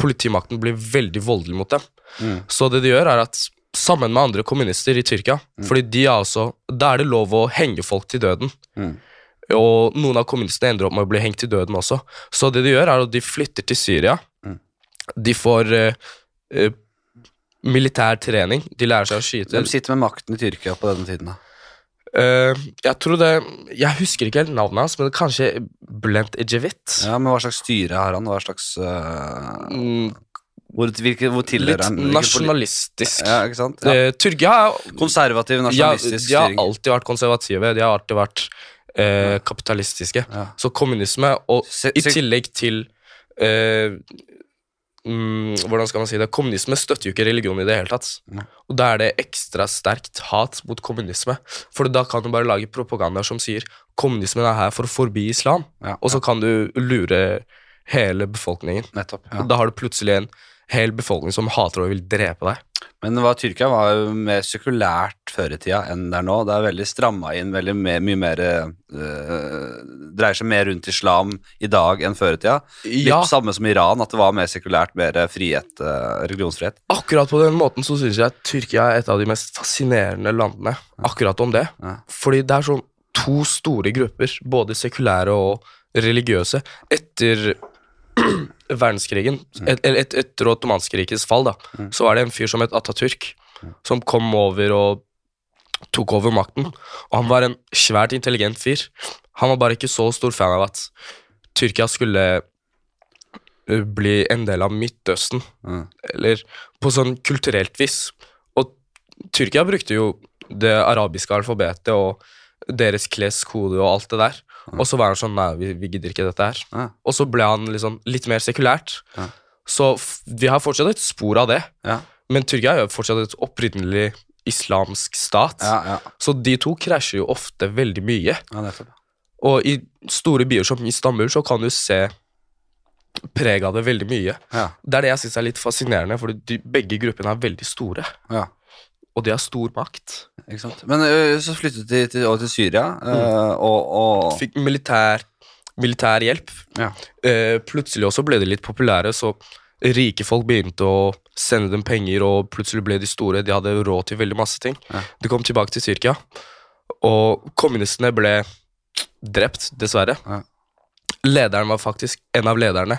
[SPEAKER 2] politimakten å bli veldig voldelig mot dem.
[SPEAKER 1] Mm.
[SPEAKER 2] Så det de gjør, er at sammen med andre kommunister i Tyrkia fordi de er altså, Da er det lov å henge folk til døden.
[SPEAKER 1] Mm.
[SPEAKER 2] Og noen av kommunistene ender opp med å bli hengt til døden også. Så det de gjør, er at de flytter til Syria.
[SPEAKER 1] Mm.
[SPEAKER 2] De får eh, eh, militær trening. De lærer seg å skyte.
[SPEAKER 1] Hvem sitter med makten i Tyrkia på denne tiden, da?
[SPEAKER 2] Uh, jeg tror det Jeg husker ikke helt navnet hans, men kanskje Blent Ejevit.
[SPEAKER 1] Ja, men Hva slags styre har han? Hva slags uh...
[SPEAKER 2] Mm,
[SPEAKER 1] hvor, hvilke, hvor tilhører han? Litt
[SPEAKER 2] nasjonalistisk.
[SPEAKER 1] Ja, ikke sant? Ja.
[SPEAKER 2] Eh, Tyrkia er
[SPEAKER 1] Konservativ,
[SPEAKER 2] ja, de har
[SPEAKER 1] styring.
[SPEAKER 2] alltid vært konservative. De har alltid vært eh, kapitalistiske.
[SPEAKER 1] Ja.
[SPEAKER 2] Så kommunisme, og
[SPEAKER 1] Se-
[SPEAKER 2] i tillegg til eh, mm, Hvordan skal man si det? Kommunisme støtter jo ikke religion i det hele tatt. Og da er det ekstra sterkt hat mot kommunisme. For da kan du bare lage propaganda som sier kommunismen er her for å forby islam. Og så kan du lure hele befolkningen.
[SPEAKER 1] Nettopp.
[SPEAKER 2] Da har du plutselig en hel befolkning som hater og vil drepe deg.
[SPEAKER 1] Men hva, Tyrkia var jo mer sekulært før i tida enn det er nå. Det er veldig stramma inn, veldig mer, mye mer øh, Dreier seg mer rundt islam i dag enn før i tida. Litt samme som Iran, at det var mer sekulært, mer frihet, øh, religionsfrihet.
[SPEAKER 2] akkurat på den måten så syns jeg at Tyrkia er et av de mest fascinerende landene akkurat om det.
[SPEAKER 1] Ja.
[SPEAKER 2] Fordi det er sånn to store grupper, både sekulære og religiøse, etter verdenskrigen, et, et, etter Ottomanskrikets fall, da,
[SPEAKER 1] Mm.
[SPEAKER 2] så var det en fyr som het Atatürk, som kom over og tok over makten. Og han var en svært intelligent fyr. Han var bare ikke så stor fan av at Tyrkia skulle bli en del av Midtøsten, eller på sånn kulturelt vis. Og Tyrkia brukte jo det arabiske alfabetet og deres kleskode og alt det der. Og så var han sånn Nei, vi, vi gidder ikke dette her.
[SPEAKER 1] Ja.
[SPEAKER 2] Og så ble han liksom litt mer sekulært.
[SPEAKER 1] Ja.
[SPEAKER 2] Så vi har fortsatt et spor av det.
[SPEAKER 1] Ja.
[SPEAKER 2] Men Tyrkia er jo fortsatt et opprinnelig islamsk stat.
[SPEAKER 1] Ja, ja,
[SPEAKER 2] Så de to krasjer jo ofte veldig mye. Og i store byer som Istanbul så kan du se preg av det veldig mye.
[SPEAKER 1] Ja,
[SPEAKER 2] Det er det jeg syns er litt fascinerende, for begge gruppene er veldig store.
[SPEAKER 1] ja.
[SPEAKER 2] Og de har stor makt.
[SPEAKER 1] Ikke sant? Men øh, så flyttet de til, over til Syria, øh, og, og
[SPEAKER 2] Fikk militær, militær hjelp.
[SPEAKER 1] Ja.
[SPEAKER 2] Eh, plutselig også ble de litt populære, så rike folk begynte å sende dem penger, og plutselig ble de store. De hadde råd til veldig masse ting.
[SPEAKER 1] Ja.
[SPEAKER 2] De kom tilbake til Tyrkia, og kommunistene ble drept, dessverre.
[SPEAKER 1] Ja.
[SPEAKER 2] Lederen var faktisk En av lederne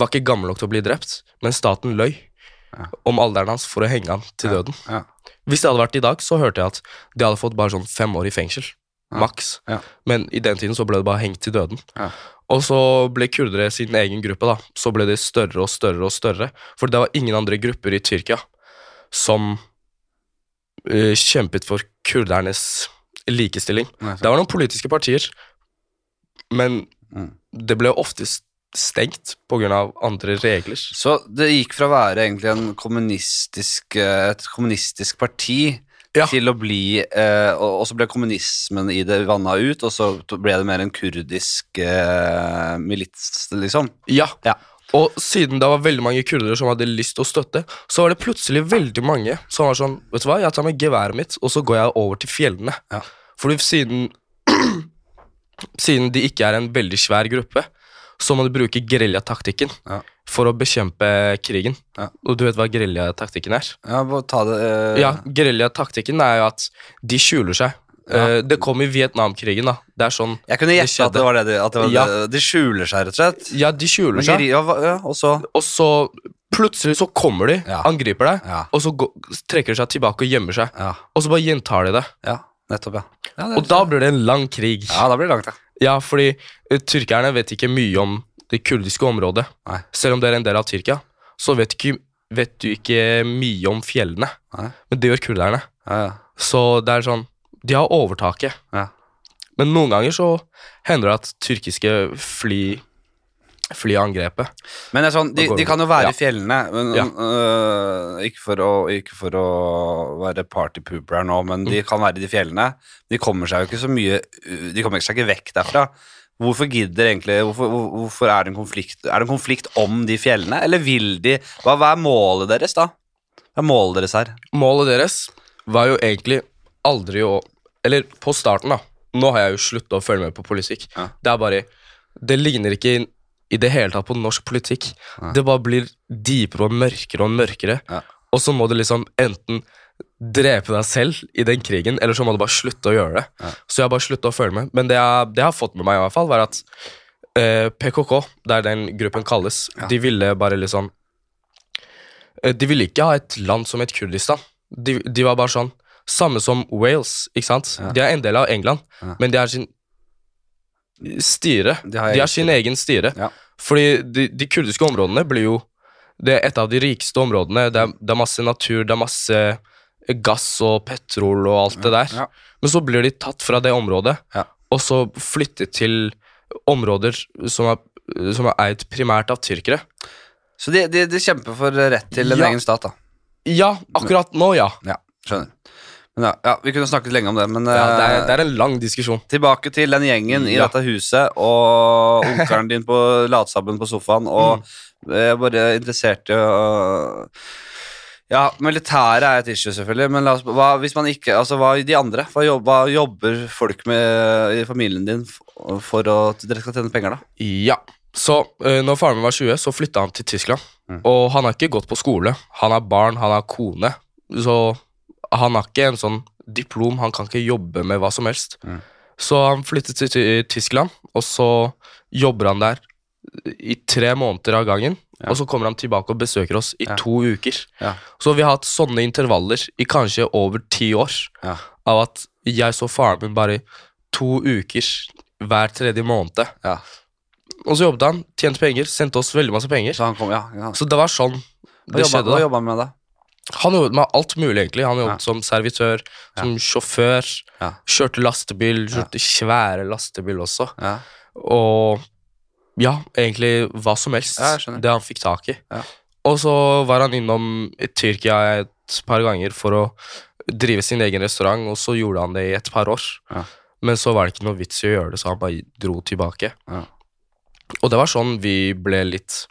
[SPEAKER 2] var ikke gammel nok til å bli drept, men staten løy. Om alderen hans for å henge han til døden. Hvis det hadde vært i dag, så hørte jeg at de hadde fått bare sånn fem år i fengsel. Maks.
[SPEAKER 1] Ja.
[SPEAKER 2] Men i den tiden så ble det bare hengt til døden.
[SPEAKER 1] Ja.
[SPEAKER 2] Og så ble kurdere sin egen gruppe, da. Så ble det større og større og større. For det var ingen andre grupper i Tyrkia som uh, kjempet for kurdernes likestilling.
[SPEAKER 1] Nei,
[SPEAKER 2] Det var noen politiske partier, men
[SPEAKER 1] Mm.
[SPEAKER 2] det ble ofte s- stengt pga. andre regler.
[SPEAKER 1] Så det gikk fra å være egentlig en kommunistisk, eh, et kommunistisk parti
[SPEAKER 2] Ja.
[SPEAKER 1] til å bli eh, og, og så ble kommunismen i det vanna ut, og så ble det mer en kurdisk eh, milits, liksom.
[SPEAKER 2] Ja.
[SPEAKER 1] Ja.
[SPEAKER 2] Og siden det var veldig mange kurdere som hadde lyst til å støtte, så var det plutselig veldig mange som var sånn Vet du hva, jeg tar med geværet mitt, og så går jeg over til fjellene.
[SPEAKER 1] Ja.
[SPEAKER 2] Fordi siden Siden de ikke er en veldig svær gruppe, så må du bruke geriljataktikken
[SPEAKER 1] Ja.
[SPEAKER 2] for å bekjempe krigen.
[SPEAKER 1] Ja.
[SPEAKER 2] Og du vet hva geriljataktikken er?
[SPEAKER 1] Ja, bare ta det eh,
[SPEAKER 2] Ja, geriljataktikken er jo at de skjuler seg.
[SPEAKER 1] Ja.
[SPEAKER 2] Eh, det kom i Vietnamkrigen, da. Det er sånn
[SPEAKER 1] Jeg kunne gjette at det var det, de- det var
[SPEAKER 2] Ja.
[SPEAKER 1] det. De skjuler seg, rett og slett.
[SPEAKER 2] Ja, de skjuler seg.
[SPEAKER 1] ja, og så
[SPEAKER 2] Og så plutselig så kommer de, angriper deg, og så trekker de seg tilbake og gjemmer seg. Og så bare gjentar de det.
[SPEAKER 1] ja nettopp, ja. ja det,
[SPEAKER 2] Og da blir det en lang krig.
[SPEAKER 1] Ja, da blir det langt, ja.
[SPEAKER 2] Ja, fordi uh, tyrkerne vet ikke mye om det kurdiske området.
[SPEAKER 1] Nei.
[SPEAKER 2] Selv om det er en del av Tyrkia, så vet, ikke, vet du ikke mye om fjellene.
[SPEAKER 1] Nei.
[SPEAKER 2] Men det gjør kurderne.
[SPEAKER 1] Ja, ja.
[SPEAKER 2] Så det er sånn De har overtaket.
[SPEAKER 1] Ja.
[SPEAKER 2] Men noen ganger så hender det at tyrkiske fly fly angrepet.
[SPEAKER 1] Men det er sånn, de, de kan jo være
[SPEAKER 2] Ja.
[SPEAKER 1] i fjellene, men,
[SPEAKER 2] Ja.
[SPEAKER 1] øh, ikke, for å, ikke for å være partypooper her nå, men de
[SPEAKER 2] Mm.
[SPEAKER 1] kan være i de fjellene. De kommer seg jo ikke så mye De kommer seg ikke vekk derfra. Hvorfor gidder egentlig Hvorfor, hvorfor er det en konflikt Er det en konflikt om de fjellene, eller vil de Hva, hva er målet deres, da? Hva er målet deres her?
[SPEAKER 2] Målet deres var jo egentlig aldri å Eller på starten, da. Nå har jeg jo slutta å følge med på politikk.
[SPEAKER 1] Ja.
[SPEAKER 2] Det er bare Det ligner ikke i, det hele tatt på norsk politikk.
[SPEAKER 1] Ja.
[SPEAKER 2] Det bare blir dypere og mørkere og mørkere.
[SPEAKER 1] Ja.
[SPEAKER 2] Og så må du liksom enten drepe deg selv i den krigen, eller så må du bare slutte å gjøre det.
[SPEAKER 1] Ja.
[SPEAKER 2] Så jeg har bare slutta å følge med. Men det jeg, det jeg har fått med meg, i hvert fall, var at eh, PKK, der den gruppen kalles, de ville bare liksom eh, De ville ikke ha et land som et Kurdistan. De, de var bare sånn Samme som Wales, ikke sant? De er en del av England, men de har sin styre.
[SPEAKER 1] De har
[SPEAKER 2] De har sin egen styre.
[SPEAKER 1] Ja.
[SPEAKER 2] Fordi de, de kurdiske områdene blir jo Det er et av de rikeste områdene. Det er, det er masse natur, det er masse gass og petrol og alt det der.
[SPEAKER 1] Ja.
[SPEAKER 2] Men så blir de tatt fra det området,
[SPEAKER 1] Ja.
[SPEAKER 2] og så flyttet til områder som er, som er eid primært av tyrkere.
[SPEAKER 1] Så de, de, de kjemper for rett til en egen stat, da.
[SPEAKER 2] Ja, akkurat nå, ja.
[SPEAKER 1] Ja, skjønner. Ja, ja, Vi kunne snakket lenge om det, men
[SPEAKER 2] ja det, er,
[SPEAKER 1] eh,
[SPEAKER 2] det er en lang diskusjon.
[SPEAKER 1] Tilbake til den gjengen i
[SPEAKER 2] Ja.
[SPEAKER 1] dette huset og onkelen din på latsabben på sofaen, og
[SPEAKER 2] Mm.
[SPEAKER 1] jeg er bare interessert i å Ja, militæret er et issue, selvfølgelig, men oss, hva, hvis man ikke Altså, hva de andre? Hva, jobber, jobber folk med i familien din for, at dere skal tjene penger, da?
[SPEAKER 2] Ja. Så uh, når faren min var 20, så flytta han til Tyskland.
[SPEAKER 1] Mm.
[SPEAKER 2] Og han har ikke gått på skole. Han har barn, han har kone. Så han har ikke en sånn diplom, han kan ikke jobbe med hva som helst.
[SPEAKER 1] Mm.
[SPEAKER 2] Så han flyttet til Tyskland, og så jobber han der i tre måneder av gangen.
[SPEAKER 1] Ja.
[SPEAKER 2] Og så kommer han tilbake og besøker oss i
[SPEAKER 1] Ja.
[SPEAKER 2] to uker.
[SPEAKER 1] Ja.
[SPEAKER 2] Så vi har hatt sånne intervaller i kanskje over ti år av at jeg så faren min bare to uker hver tredje måned.
[SPEAKER 1] Ja.
[SPEAKER 2] Og så jobbet han, tjente penger, sendte oss veldig masse penger.
[SPEAKER 1] Så han kom.
[SPEAKER 2] Så det var sånn det skjedde.
[SPEAKER 1] hva jobba han med, da?
[SPEAKER 2] Han jobbet med alt mulig, egentlig. Han jobbet
[SPEAKER 1] Ja.
[SPEAKER 2] som servitør, som sjåfør,
[SPEAKER 1] Ja.
[SPEAKER 2] kjørte lastebil, kjørte svære lastebil også.
[SPEAKER 1] Ja.
[SPEAKER 2] Og ja, egentlig hva som helst.
[SPEAKER 1] Ja,
[SPEAKER 2] det han fikk tak i.
[SPEAKER 1] Ja.
[SPEAKER 2] Og så var han innom Tyrkia et par ganger for å drive sin egen restaurant, og så gjorde han det i et par år.
[SPEAKER 1] Ja.
[SPEAKER 2] Men så var det ikke noe vits i å gjøre det, så han bare dro tilbake.
[SPEAKER 1] Ja.
[SPEAKER 2] Og det var sånn vi ble litt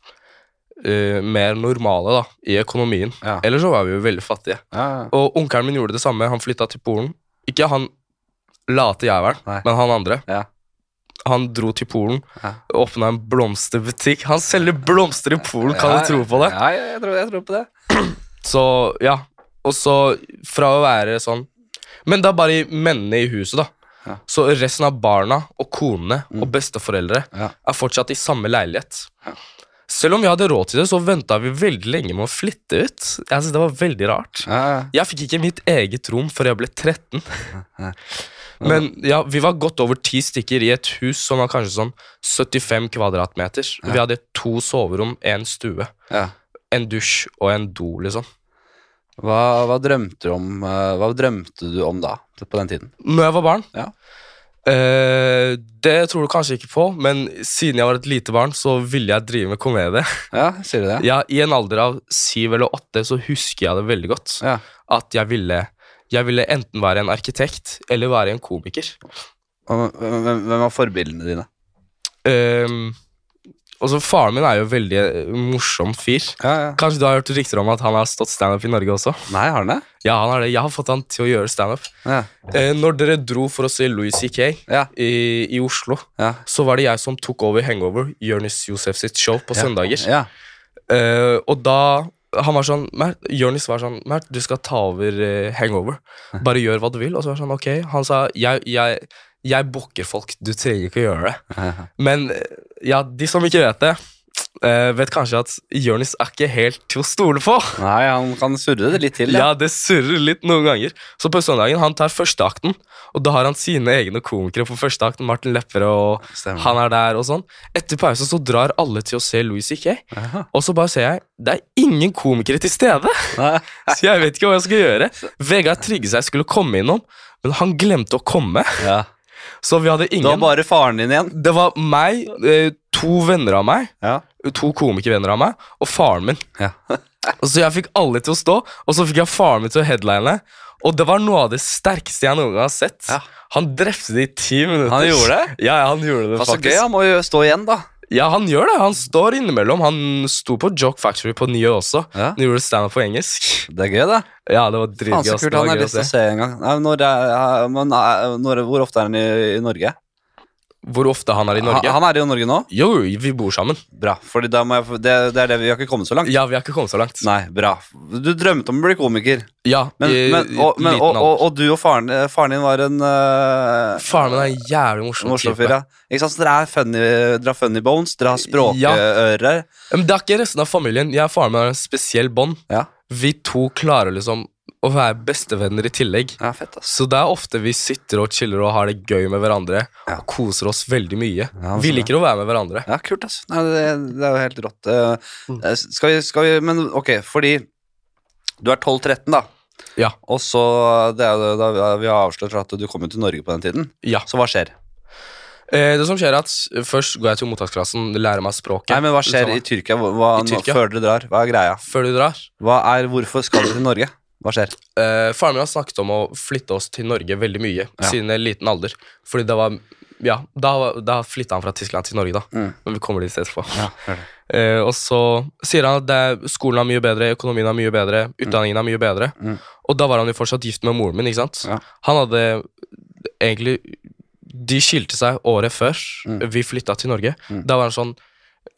[SPEAKER 2] eh, mer normale da, i økonomien.
[SPEAKER 1] Ja.
[SPEAKER 2] Ellers så var vi jo veldig fattige.
[SPEAKER 1] Ja, ja.
[SPEAKER 2] Og onkelen min gjorde det samme. Han flytta til Polen. Ikke han late jævelen, men han andre.
[SPEAKER 1] Ja.
[SPEAKER 2] Han dro til Polen og åpna en blomsterbutikk. Han selger blomster i Polen, kan du tro på det?
[SPEAKER 1] Ja, ja, jeg tror, jeg tror på det.
[SPEAKER 2] Så ja, og så fra å være sånn Men det er bare mennene i huset, da.
[SPEAKER 1] Ja.
[SPEAKER 2] Så resten av barna og konene
[SPEAKER 1] Mm.
[SPEAKER 2] og besteforeldre
[SPEAKER 1] Ja.
[SPEAKER 2] er fortsatt i samme leilighet.
[SPEAKER 1] Ja.
[SPEAKER 2] Selv om vi hadde råd til det, så venta vi veldig lenge med å flytte ut. Jeg synes Det var veldig rart. Jeg fikk ikke mitt eget rom før jeg ble 13. Men ja, vi var godt over ti stykker i et hus som var kanskje sånn 75 kvadratmeter. Vi hadde to soverom, én stue,
[SPEAKER 1] ja.
[SPEAKER 2] en dusj og en do, liksom.
[SPEAKER 1] Hva, hva drømte du om eh, Hva drømte du om da, på den tiden?
[SPEAKER 2] Når jeg var barn
[SPEAKER 1] Ja.
[SPEAKER 2] Eh, Det tror du kanskje ikke på, men siden jeg var et lite barn, så ville jeg drive med komedie.
[SPEAKER 1] Ja, sier du det?
[SPEAKER 2] Ja, I en alder av syv eller åtte så husker jeg det veldig godt.
[SPEAKER 1] Ja.
[SPEAKER 2] At jeg ville, jeg ville enten være en arkitekt eller være en komiker.
[SPEAKER 1] Og Hvem, var forbildene dine?
[SPEAKER 2] Um, også Faren min er jo veldig eh, morsom fyr.
[SPEAKER 1] Ja, ja.
[SPEAKER 2] Kanskje du har hørt rykter om at han har stått standup i Norge også?
[SPEAKER 1] Nei, har han det?
[SPEAKER 2] Ja, han har det. Jeg har fått han til å gjøre standup.
[SPEAKER 1] Ja.
[SPEAKER 2] Eh, når dere dro for å se Louis C.K. I, i Oslo,
[SPEAKER 1] Ja.
[SPEAKER 2] så var det jeg som tok over Hangover, Jonis Josef sitt show, på søndager.
[SPEAKER 1] Ja.
[SPEAKER 2] Eh, og da han var sånn Mert, Jonis var sånn Mert, du skal ta over uh, Hangover. Bare gjør hva du vil. Og så var det sånn, ok. Han sa jeg, jeg, jeg booker folk, du trenger ikke å gjøre det. Men ja, de som ikke vet det, eh, vet kanskje at Jonis er ikke helt til å stole på.
[SPEAKER 1] Nei, han kan surre det litt til.
[SPEAKER 2] Ja, det surrer litt noen ganger. Så på søndagen han tar førsteakten, og da har han sine egne komikere på førsteakten. Martin Lepperød og
[SPEAKER 1] Stemmer.
[SPEAKER 2] han er der og sånn. Etter pause så drar alle til å se Louis C.K. Og så bare ser jeg det er ingen komikere til stede.
[SPEAKER 1] Nei.
[SPEAKER 2] Så jeg vet ikke hva jeg skal gjøre. Vegard Tryggeseid skulle komme innom, men han glemte å komme.
[SPEAKER 1] Ja.
[SPEAKER 2] Så vi hadde ingen.
[SPEAKER 1] Det var bare faren din igjen.
[SPEAKER 2] Det var meg, eh, to venner av meg,
[SPEAKER 1] Ja.
[SPEAKER 2] To komikervenner av meg, og faren min.
[SPEAKER 1] Ja.
[SPEAKER 2] Og Så jeg fikk alle til å stå, og så fikk jeg faren min til å headline. Og det var noe av det sterkeste jeg noen gang har sett.
[SPEAKER 1] Ja.
[SPEAKER 2] Han drepte det i ti minutter.
[SPEAKER 1] Han gjorde det?
[SPEAKER 2] Ja, han gjorde det
[SPEAKER 1] Det
[SPEAKER 2] faktisk.
[SPEAKER 1] gøy, han må jo stå igjen, da.
[SPEAKER 2] Ja, han gjør det. Han står innimellom. Han sto på Joke Factory på Nye også.
[SPEAKER 1] Ja.
[SPEAKER 2] Han gjorde standup på engelsk.
[SPEAKER 1] Det er gøy, det.
[SPEAKER 2] Ja, det var
[SPEAKER 1] Faen,
[SPEAKER 2] dritgøy.
[SPEAKER 1] så kult. Han har lyst til å
[SPEAKER 2] se.
[SPEAKER 1] en gang. Nei, Når er, eh, når, hvor ofte er han i, i Norge?
[SPEAKER 2] Hvor ofte han er i Norge?
[SPEAKER 1] Han, han er i Norge nå?
[SPEAKER 2] Jo, vi bor sammen.
[SPEAKER 1] Bra. Jeg, det, det er det vi har ikke kommet så langt.
[SPEAKER 2] Ja, vi har ikke kommet så langt.
[SPEAKER 1] Nei, bra. Du drømte om å bli komiker.
[SPEAKER 2] Ja,
[SPEAKER 1] Men,
[SPEAKER 2] i-
[SPEAKER 1] men, og, men, og, og, og du og faren, eh, faren din var en uh,
[SPEAKER 2] Faren min er en jævlig morsom,
[SPEAKER 1] morsom
[SPEAKER 2] type.
[SPEAKER 1] Ja. Ikke sant? Så dere, er funny, dere har funny bones, dere har
[SPEAKER 2] Ja.
[SPEAKER 1] språkører.
[SPEAKER 2] Men det er ikke resten av familien. Jeg og faren min har en spesiell bånd.
[SPEAKER 1] Ja.
[SPEAKER 2] Vi to klarer liksom å være bestevenner i tillegg.
[SPEAKER 1] ja, fett, ass.
[SPEAKER 2] Så det er ofte vi sitter og chiller og har det gøy med hverandre.
[SPEAKER 1] Ja.
[SPEAKER 2] Og koser oss veldig mye.
[SPEAKER 1] Ja,
[SPEAKER 2] vi liker å være med hverandre.
[SPEAKER 1] Ja, kult, ass. Nei, det, det er jo helt rått. Uh,
[SPEAKER 2] Mm.
[SPEAKER 1] skal, vi, skal vi Men ok, fordi du er 12-13, da.
[SPEAKER 2] Ja.
[SPEAKER 1] Og så det er, da Vi har avslørt at du kom jo til Norge på den tiden.
[SPEAKER 2] Ja.
[SPEAKER 1] Så hva skjer?
[SPEAKER 2] Eh, det som skjer er at Først går jeg til mottaksklassen, lærer meg språket.
[SPEAKER 1] Nei, men Hva skjer i Tyrkia hva, hva,
[SPEAKER 2] I Tyrkia?
[SPEAKER 1] Før dere drar? Hva er greia?
[SPEAKER 2] Før du drar.
[SPEAKER 1] Hva er, hvorfor skal du til Norge? Hva skjer?
[SPEAKER 2] Uh, faren min har snakket om å flytte oss til Norge veldig mye
[SPEAKER 1] Ja.
[SPEAKER 2] siden en liten alder. Fordi det var Ja, da, da flytta han fra Tyskland til Norge, da.
[SPEAKER 1] Mm.
[SPEAKER 2] Men vi kommer dit etterpå.
[SPEAKER 1] Ja,
[SPEAKER 2] uh. Og så sier han at det skolen er mye bedre, økonomien er mye bedre, utdanningen er mye bedre.
[SPEAKER 1] Mm.
[SPEAKER 2] Og da var han jo fortsatt gift med moren min, ikke sant?
[SPEAKER 1] Ja.
[SPEAKER 2] Han hadde egentlig De skilte seg året før
[SPEAKER 1] Mm.
[SPEAKER 2] vi flytta til Norge.
[SPEAKER 1] Mm.
[SPEAKER 2] Da var han sånn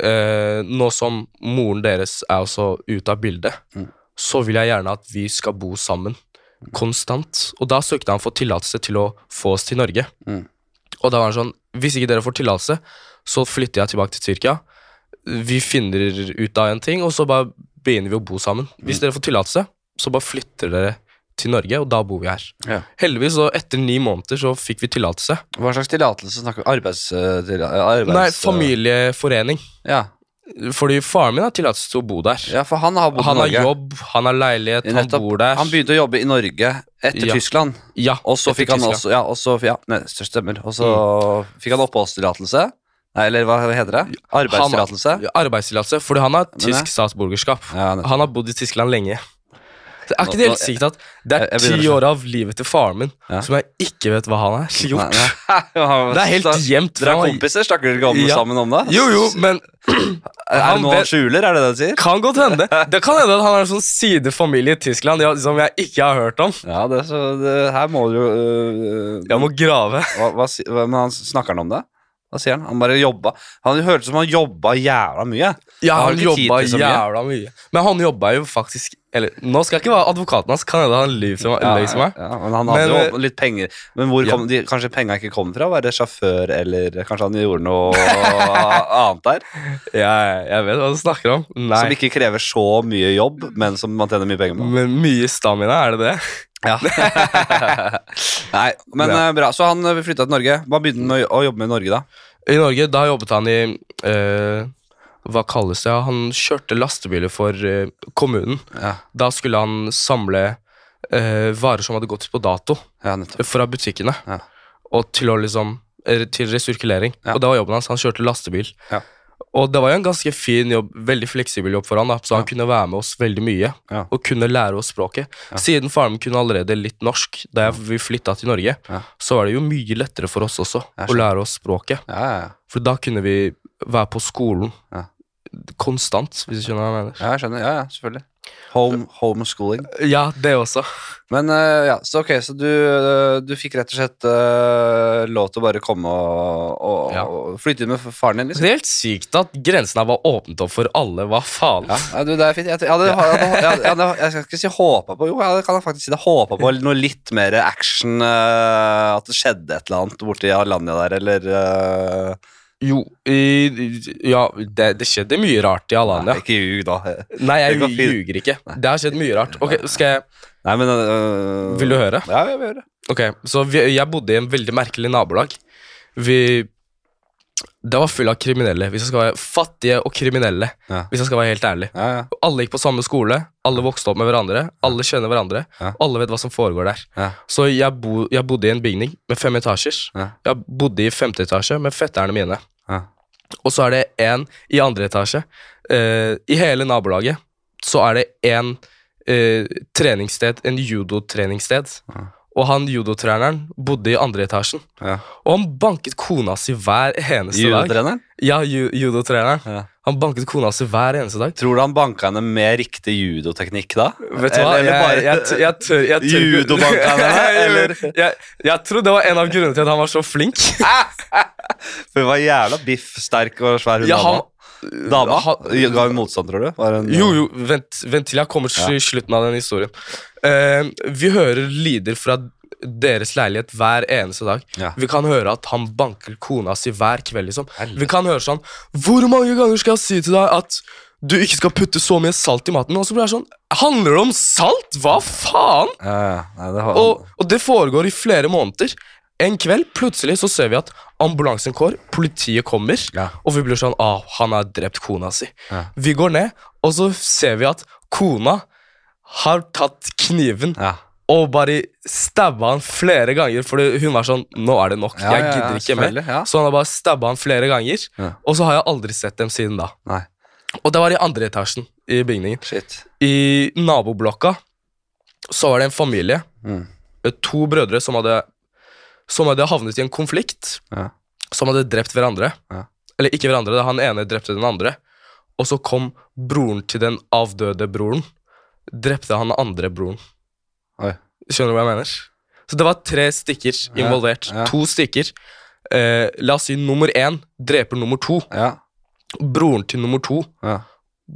[SPEAKER 2] uh, Nå som moren deres er også ute av bildet,
[SPEAKER 1] Mm.
[SPEAKER 2] Så vil jeg gjerne at vi skal bo sammen konstant. Og da søkte han for tillatelse til å få oss til Norge.
[SPEAKER 1] Mm.
[SPEAKER 2] Og da var han sånn Hvis ikke dere får tillatelse, så flytter jeg tilbake til Tyrkia. Vi finner ut av en ting, og så bare begynner vi å bo sammen. Hvis
[SPEAKER 1] Mm.
[SPEAKER 2] dere får tillatelse, så bare flytter dere til Norge, og da bor vi her.
[SPEAKER 1] Ja.
[SPEAKER 2] Heldigvis, så etter ni måneder så fikk vi tillatelse.
[SPEAKER 1] Hva slags tillatelse snakker vi Arbeids... eh, arbeids
[SPEAKER 2] Nei, familieforening.
[SPEAKER 1] Ja.
[SPEAKER 2] Fordi faren min har tillatelse til å bo der.
[SPEAKER 1] ja, for han har bodd
[SPEAKER 2] Han
[SPEAKER 1] i
[SPEAKER 2] har
[SPEAKER 1] Norge.
[SPEAKER 2] jobb, han har leilighet, han
[SPEAKER 1] Nettopp.
[SPEAKER 2] bor der.
[SPEAKER 1] Han begynte å jobbe i Norge etter
[SPEAKER 2] Ja.
[SPEAKER 1] Tyskland.
[SPEAKER 2] ja,
[SPEAKER 1] Og så
[SPEAKER 2] etter
[SPEAKER 1] fikk han
[SPEAKER 2] Tyskland.
[SPEAKER 1] også Ja, og så, ja nei, stemmer. Og så fikk han oppholdstillatelse. Nei, eller hva heter det? Arbeidstillatelse.
[SPEAKER 2] Ja, Arbeidstillatelse, fordi han har tysk statsborgerskap.
[SPEAKER 1] Ja, nettopp.
[SPEAKER 2] Han har bodd i Tyskland lenge. Er ikke det helt sykt at det er ti år av livet til faren min
[SPEAKER 1] Ja.
[SPEAKER 2] som jeg ikke vet hva han er gjort?
[SPEAKER 1] nei.
[SPEAKER 2] Det er helt gjemt.
[SPEAKER 1] Dere er kompiser, snakker dere ikke
[SPEAKER 2] Ja.
[SPEAKER 1] sammen om det?
[SPEAKER 2] Jo, jo, men
[SPEAKER 1] Er det noe han skjuler, er det det du sier?
[SPEAKER 2] kan godt hende. Det kan hende at han har en sånn sidefamilie i Tyskland som jeg ikke har hørt om.
[SPEAKER 1] Ja, det, er så, det, her må du jo øh,
[SPEAKER 2] Jeg må grave.
[SPEAKER 1] hva, hva, Men han snakker han om det? Hva sier han? Han bare jobba. Han hørtes ut som han jobba jævla mye.
[SPEAKER 2] Ja, han,
[SPEAKER 1] han
[SPEAKER 2] jobba jævla mye. Men han jobba jo faktisk Eller nå skal jeg ikke være advokaten hans, kan hende han lyver som,
[SPEAKER 1] Ja,
[SPEAKER 2] som meg.
[SPEAKER 1] ja, men han hadde
[SPEAKER 2] Men,
[SPEAKER 1] jo litt penger. Men hvor
[SPEAKER 2] Ja.
[SPEAKER 1] kom de, kanskje penga ikke kom fra? Å være sjåfør, eller kanskje han gjorde noe annet der?
[SPEAKER 2] Ja, jeg vet hva du snakker om.
[SPEAKER 1] Som ikke krever så mye jobb, men som man tjener mye penger på.
[SPEAKER 2] Men mye stamina, er det det?
[SPEAKER 1] Ja. Nei, men
[SPEAKER 2] Ja.
[SPEAKER 1] eh, bra. Så han eh, flytta til Norge. Hva begynte han å, jobbe med i Norge, da?
[SPEAKER 2] I Norge, da jobbet han i eh, Hva kalles det? Han kjørte lastebiler for eh, kommunen.
[SPEAKER 1] Ja,
[SPEAKER 2] Da skulle han samle eh, varer som hadde gått på dato
[SPEAKER 1] ja
[SPEAKER 2] fra butikkene.
[SPEAKER 1] Ja.
[SPEAKER 2] Og til å liksom Til resirkulering. Og det var jobben hans. Han kjørte lastebil.
[SPEAKER 1] Ja.
[SPEAKER 2] Og det var jo en ganske fin jobb, veldig fleksibel jobb for han, da, så han kunne være med oss veldig mye.
[SPEAKER 1] Ja.
[SPEAKER 2] Og kunne lære oss språket. Siden faren min kunne allerede litt norsk da vi flytta til Norge, så var det jo mye lettere for oss også å lære oss språket.
[SPEAKER 1] Ja, ja, ja.
[SPEAKER 2] For da kunne vi være på skolen
[SPEAKER 1] Ja.
[SPEAKER 2] Konstant, hvis du skjønner hva jeg mener.
[SPEAKER 1] ja, jeg skjønner. Ja, ja, selvfølgelig. Home, homeschooling.
[SPEAKER 2] Ja, det også.
[SPEAKER 1] Men uh, ja, så ok, så du, uh, du fikk rett og slett uh, lov til å bare komme og, og,
[SPEAKER 2] Ja.
[SPEAKER 1] og flytte inn med faren din,
[SPEAKER 2] Det
[SPEAKER 1] liksom?
[SPEAKER 2] er helt sykt at grensen her var åpnet opp for alle. Hva faen?
[SPEAKER 1] Ja, ja, du, det er fint. Jeg, hadde, jeg, hadde, jeg, hadde, jeg skal ikke si håpa på Jo, jeg kan faktisk si det. Håpa på noe litt mer action. at det skjedde et eller annet borti Alanya der, eller
[SPEAKER 2] Jo, i, ja, det, det skjedde mye rart i Alanya.
[SPEAKER 1] Nei, ikke ljug, da.
[SPEAKER 2] Nei, jeg ljuger ikke. Det har skjedd mye rart. Ok, skal jeg
[SPEAKER 1] Nei, men eh,
[SPEAKER 2] Vil du høre?
[SPEAKER 1] Ja, jeg vil høre.
[SPEAKER 2] Ok, så vi, jeg bodde i en veldig merkelig nabolag. Vi Det var full av kriminelle. Hvis jeg skal være Fattige og kriminelle,
[SPEAKER 1] Ja.
[SPEAKER 2] hvis jeg skal være helt ærlig.
[SPEAKER 1] Ja, ja.
[SPEAKER 2] Alle gikk på samme skole, alle vokste opp med hverandre, alle kjenner hverandre,
[SPEAKER 1] Ja.
[SPEAKER 2] alle vet hva som foregår der. Så jeg, bo, jeg bodde i en bygning med fem etasjer. Jeg bodde i femte etasje med fetterne mine. Og så er det en i andre etasje. Uh, I hele nabolaget så er det en uh, treningssted, en judotreningssted.
[SPEAKER 1] Ja.
[SPEAKER 2] Og han judotreneren bodde i andre etasjen.
[SPEAKER 1] Ja.
[SPEAKER 2] Og han banket kona si hver eneste dag.
[SPEAKER 1] Judotreneren?
[SPEAKER 2] Ja, ju judotreneren.
[SPEAKER 1] Ja.
[SPEAKER 2] Han banket kona si hver eneste dag.
[SPEAKER 1] Tror du han banka henne med riktig judoteknikk da?
[SPEAKER 2] Vet du hva?
[SPEAKER 1] Eller- eller
[SPEAKER 2] Jeg,
[SPEAKER 1] bare-
[SPEAKER 2] jeg, jeg jeg tør
[SPEAKER 1] Judobanka henne, eller?
[SPEAKER 2] jeg, jeg tror det var en av grunnene til at han var så flink.
[SPEAKER 1] For hun var jævla biff, sterk og svær hun
[SPEAKER 2] Ja, han,
[SPEAKER 1] Dama?
[SPEAKER 2] ha,
[SPEAKER 1] Ga hun motstand, tror du? Var hun,
[SPEAKER 2] Jo, jo, vent, vent til jeg kommer til slutten av den historien. Uh, vi hører lyder fra deres leilighet hver eneste dag.
[SPEAKER 1] Ja.
[SPEAKER 2] Vi kan høre at han banker kona si hver kveld. liksom.
[SPEAKER 1] Helvete.
[SPEAKER 2] Vi kan høre sånn Hvor mange ganger skal jeg si til deg at du ikke skal putte så mye salt i maten? Og så blir jeg sånn Handler det om salt? Hva faen?
[SPEAKER 1] Ja, ja. Nei, det har,
[SPEAKER 2] Og, og det foregår i flere måneder. En kveld plutselig så ser vi at ambulansen går, politiet kommer,
[SPEAKER 1] Ja.
[SPEAKER 2] og vi blir sånn ah, han har drept kona si.
[SPEAKER 1] Ja.
[SPEAKER 2] Vi går ned, og så ser vi at kona har tatt kniven
[SPEAKER 1] ja.
[SPEAKER 2] og bare stabba han flere ganger, fordi hun var sånn Nå er det nok. Jeg gidder ikke mer. Så han har bare stabba han flere ganger, og så har jeg aldri sett dem siden da.
[SPEAKER 1] Nei,
[SPEAKER 2] Og det var i andre etasjen i bygningen.
[SPEAKER 1] shit.
[SPEAKER 2] I naboblokka så var det en familie,
[SPEAKER 1] Mm.
[SPEAKER 2] to brødre som hadde, som hadde havnet i en konflikt,
[SPEAKER 1] Ja.
[SPEAKER 2] som hadde drept hverandre.
[SPEAKER 1] Ja.
[SPEAKER 2] Eller ikke hverandre, da han ene drepte den andre. Og så kom broren til den avdøde broren, drepte han andre broren.
[SPEAKER 1] Oi.
[SPEAKER 2] Skjønner du hva jeg mener? Så det var tre stikker involvert.
[SPEAKER 1] ja.
[SPEAKER 2] To stikker. Eh, la oss si nummer én dreper nummer to.
[SPEAKER 1] Ja.
[SPEAKER 2] Broren til nummer to
[SPEAKER 1] ja.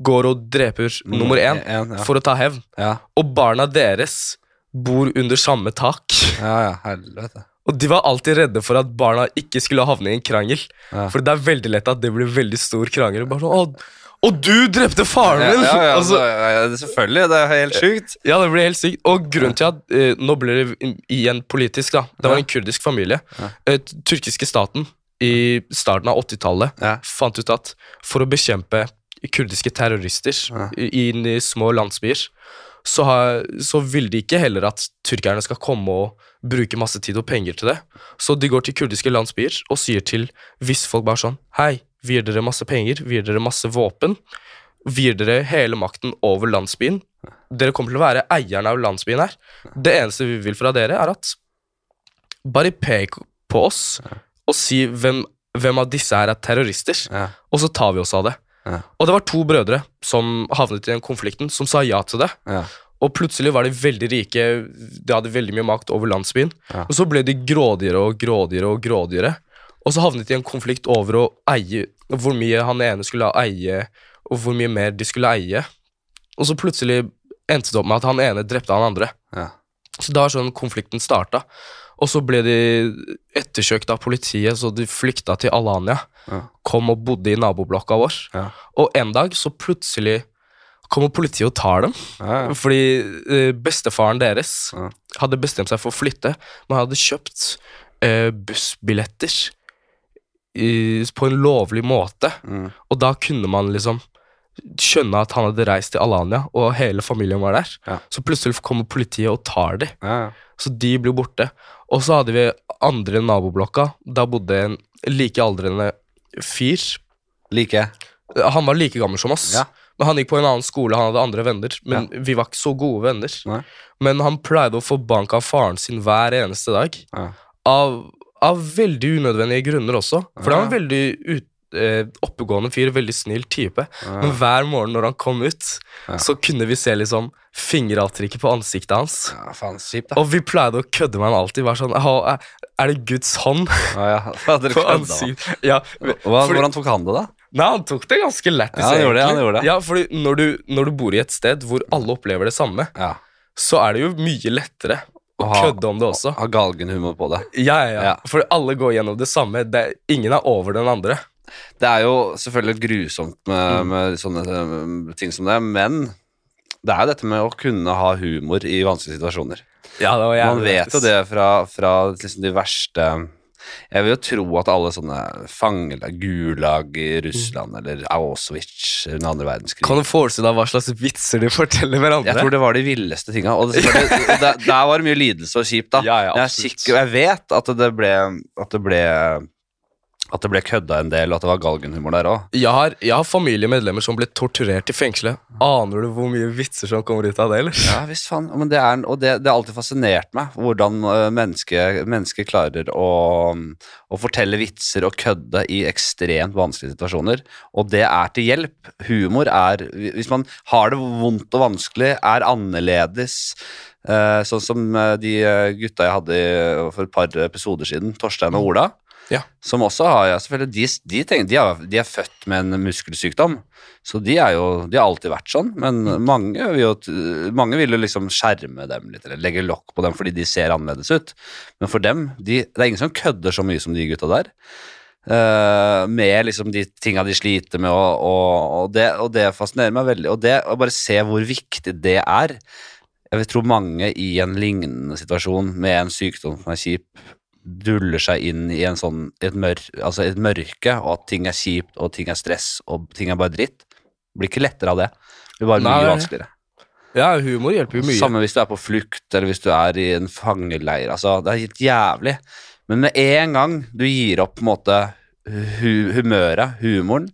[SPEAKER 2] går og dreper nummer én
[SPEAKER 1] En,
[SPEAKER 2] for å ta hevn.
[SPEAKER 1] Ja.
[SPEAKER 2] Og barna deres bor under samme tak.
[SPEAKER 1] ja, ja, helvete.
[SPEAKER 2] Og de var alltid redde for at barna ikke skulle havne i en krangel.
[SPEAKER 1] Ja.
[SPEAKER 2] For det er veldig lett at det blir veldig stor krangel. Bare sånn, og du drepte faren min!
[SPEAKER 1] ja, ja,
[SPEAKER 2] Altså,
[SPEAKER 1] ja, det- selvfølgelig. Det er helt sjukt.
[SPEAKER 2] ja, det blir helt sykt. Og grunnen til at eh, Nå blir det igjen politisk, da. Det var en kurdisk familie. Eh, turkiske staten i starten av 80-tallet
[SPEAKER 1] Ja.
[SPEAKER 2] fant ut at for å bekjempe kurdiske terrorister inn i små landsbyer, så, har, så vil de ikke heller at tyrkerne skal komme og bruke masse tid og penger til det. Så de går til kurdiske landsbyer og sier til hvis folk bare sånn Hei, vi gir dere masse penger, vi gir dere masse våpen, vi gir dere hele makten over landsbyen. Dere kommer til å være eierne av landsbyen her. Det eneste vi vil fra dere, er at bare pek på oss og si hvem, hvem av disse her er terrorister, og så tar vi oss av det.
[SPEAKER 1] Ja.
[SPEAKER 2] Og det var to brødre som havnet i den konflikten, som sa ja til det.
[SPEAKER 1] Ja.
[SPEAKER 2] Og plutselig var de veldig rike, de hadde veldig mye makt over landsbyen.
[SPEAKER 1] Ja.
[SPEAKER 2] Og så ble de grådigere og grådigere og grådigere. Og så havnet de i en konflikt over å eie hvor mye han ene skulle eie, og hvor mye mer de skulle eie. Og så plutselig endte det opp med at han ene drepte han andre.
[SPEAKER 1] Ja.
[SPEAKER 2] Så da var sånn konflikten starta. Og så ble de ettersøkt av politiet, så de flykta til Alanya.
[SPEAKER 1] Ja.
[SPEAKER 2] Kom og bodde i naboblokka vår.
[SPEAKER 1] Ja.
[SPEAKER 2] Og en dag så plutselig kommer politiet og tar dem.
[SPEAKER 1] Ja.
[SPEAKER 2] Fordi eh, bestefaren deres hadde bestemt seg for å flytte, men hadde kjøpt eh, bussbilletter i, på en lovlig måte.
[SPEAKER 1] Mm.
[SPEAKER 2] Og da kunne man liksom skjønne at han hadde reist til Alanya, og hele familien var der.
[SPEAKER 1] Ja.
[SPEAKER 2] Så plutselig kommer politiet og tar dem.
[SPEAKER 1] Ja, ja.
[SPEAKER 2] Så de blir borte. Og så hadde vi andre naboblokka. Da bodde en like aldrende fyr.
[SPEAKER 1] Like.
[SPEAKER 2] Han var like gammel som oss. Men Han gikk på en annen skole, han hadde andre venner. Men vi var ikke så gode venner.
[SPEAKER 1] Nei.
[SPEAKER 2] Men han pleide å få bank av faren sin hver eneste dag. Av, av veldig unødvendige grunner også. For han var veldig ut, eh, oppegående fyr, veldig snill type. Men hver morgen når han kom ut,
[SPEAKER 1] Ja.
[SPEAKER 2] så kunne vi se liksom fingeravtrykket på ansiktet hans.
[SPEAKER 1] ja, faen, kjipt.
[SPEAKER 2] Og vi pleide å kødde med han alltid. Bare sånn, er- det Guds hånd
[SPEAKER 1] Ja, ja. Ja,
[SPEAKER 2] på ansiktet? Ja,
[SPEAKER 1] Hvordan tok han det, da?
[SPEAKER 2] Nei, han tok det ganske lættis,
[SPEAKER 1] Ja, han gjorde det, han gjorde det.
[SPEAKER 2] Ja, fordi når du, når du bor i et sted hvor alle opplever det samme,
[SPEAKER 1] Ja.
[SPEAKER 2] så er det jo mye lettere å
[SPEAKER 1] ha-
[SPEAKER 2] kødde om det også.
[SPEAKER 1] Ha galgenhumor på det.
[SPEAKER 2] Ja, ja, ja.
[SPEAKER 1] Ja.
[SPEAKER 2] For alle går gjennom det samme. Det ingen er over den andre.
[SPEAKER 1] Det er jo selvfølgelig grusomt med,
[SPEAKER 2] Mm.
[SPEAKER 1] med sånne eh, ting som det, men det er jo dette med å kunne ha humor i vanskelige situasjoner.
[SPEAKER 2] Ja, det var
[SPEAKER 1] Man vet jo det fra, fra liksom de verste Jeg vil jo tro at alle sånne fangelag, Gulag i Russland eller Auschwitz under andre verdenskrig
[SPEAKER 2] Kan du forestille deg hva slags vitser de forteller hverandre?
[SPEAKER 1] Jeg tror det var de villeste tinga. Og, det, der, der var det mye lidelse og kjipt, da.
[SPEAKER 2] Ja, ja,
[SPEAKER 1] jeg, er sikker, jeg vet at det ble At det ble At det ble kødda en del, og at det var galgenhumor der òg.
[SPEAKER 2] jeg, har, jeg har familiemedlemmer som ble torturert i fengselet. Aner du hvor mye vitser som kommer ut av det, eller?
[SPEAKER 1] Ja visst faen. Men det er, og det, det har alltid fascinert meg hvordan mennesker mennesket mennesket klarer å, å fortelle vitser og kødde i ekstremt vanskelige situasjoner. Og det er til hjelp. Humor er Hvis man har det vondt og vanskelig, er annerledes. øh, sånn som øh, de gutta jeg hadde i, for et par episoder siden, Torstein og Ola.
[SPEAKER 2] Ja.
[SPEAKER 1] Som også har ja, selvfølgelig, de, de, tenker, de, er, de er født med en muskelsykdom. Så de, er jo, de har alltid vært sånn, men mange vil jo, mange vil jo liksom skjerme dem litt, eller legge lokk på dem fordi de ser annerledes ut. Men for dem, de, det er ingen som kødder så mye som de gutta der. Uh, med liksom de tinga de sliter med, og, og, og, det, og det fascinerer meg veldig. Og det å bare se hvor viktig det er Jeg vil tro mange i en lignende situasjon med en sykdom som er kjip, duller seg inn i en sånn, et, mør, altså et mørke, og at ting er kjipt, og ting er stress, og ting er bare dritt. Det blir ikke lettere av det. Det blir bare
[SPEAKER 2] Nei,
[SPEAKER 1] mye
[SPEAKER 2] er
[SPEAKER 1] vanskeligere.
[SPEAKER 2] Ja, humor hjelper jo mye.
[SPEAKER 1] Samme hvis du er på flukt, eller hvis du er i en fangeleir. Altså, det er helt jævlig. Men med en gang du gir opp på en måte hu humøret, humoren,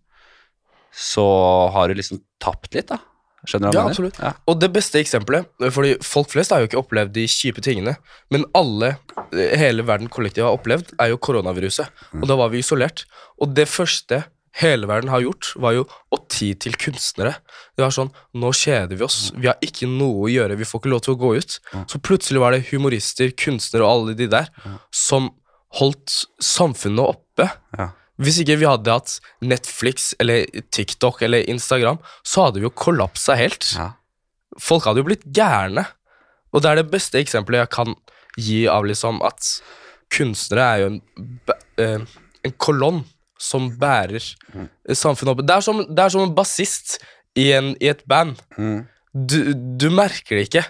[SPEAKER 1] så har du liksom tapt litt, da. Skjønner du hva
[SPEAKER 2] Ja,
[SPEAKER 1] mener?
[SPEAKER 2] absolutt.
[SPEAKER 1] Ja.
[SPEAKER 2] Og det beste eksempelet, fordi folk flest har jo ikke opplevd de kjipe tingene, men alle, eh, hele verden kollektivt har opplevd, er jo koronaviruset. Og da var vi isolert. Og det første hele verden har gjort, var jo å ti til kunstnere. Det var sånn Nå kjeder vi oss. Vi har ikke noe å gjøre. Vi får ikke lov til å gå ut. Så plutselig var det humorister, kunstnere og alle de der som holdt samfunnet oppe.
[SPEAKER 1] Ja.
[SPEAKER 2] Hvis ikke vi hadde hatt Netflix eller TikTok eller Instagram, så hadde vi jo kollapsa helt.
[SPEAKER 1] Ja.
[SPEAKER 2] Folk hadde jo blitt gærne. Og det er det beste eksempelet jeg kan gi av liksom at kunstnere er jo en, eh, en kolonn som bærer samfunnet opp. Det er som, det er som en bassist i, en- i et band.
[SPEAKER 1] Mm.
[SPEAKER 2] Du, du merker det ikke,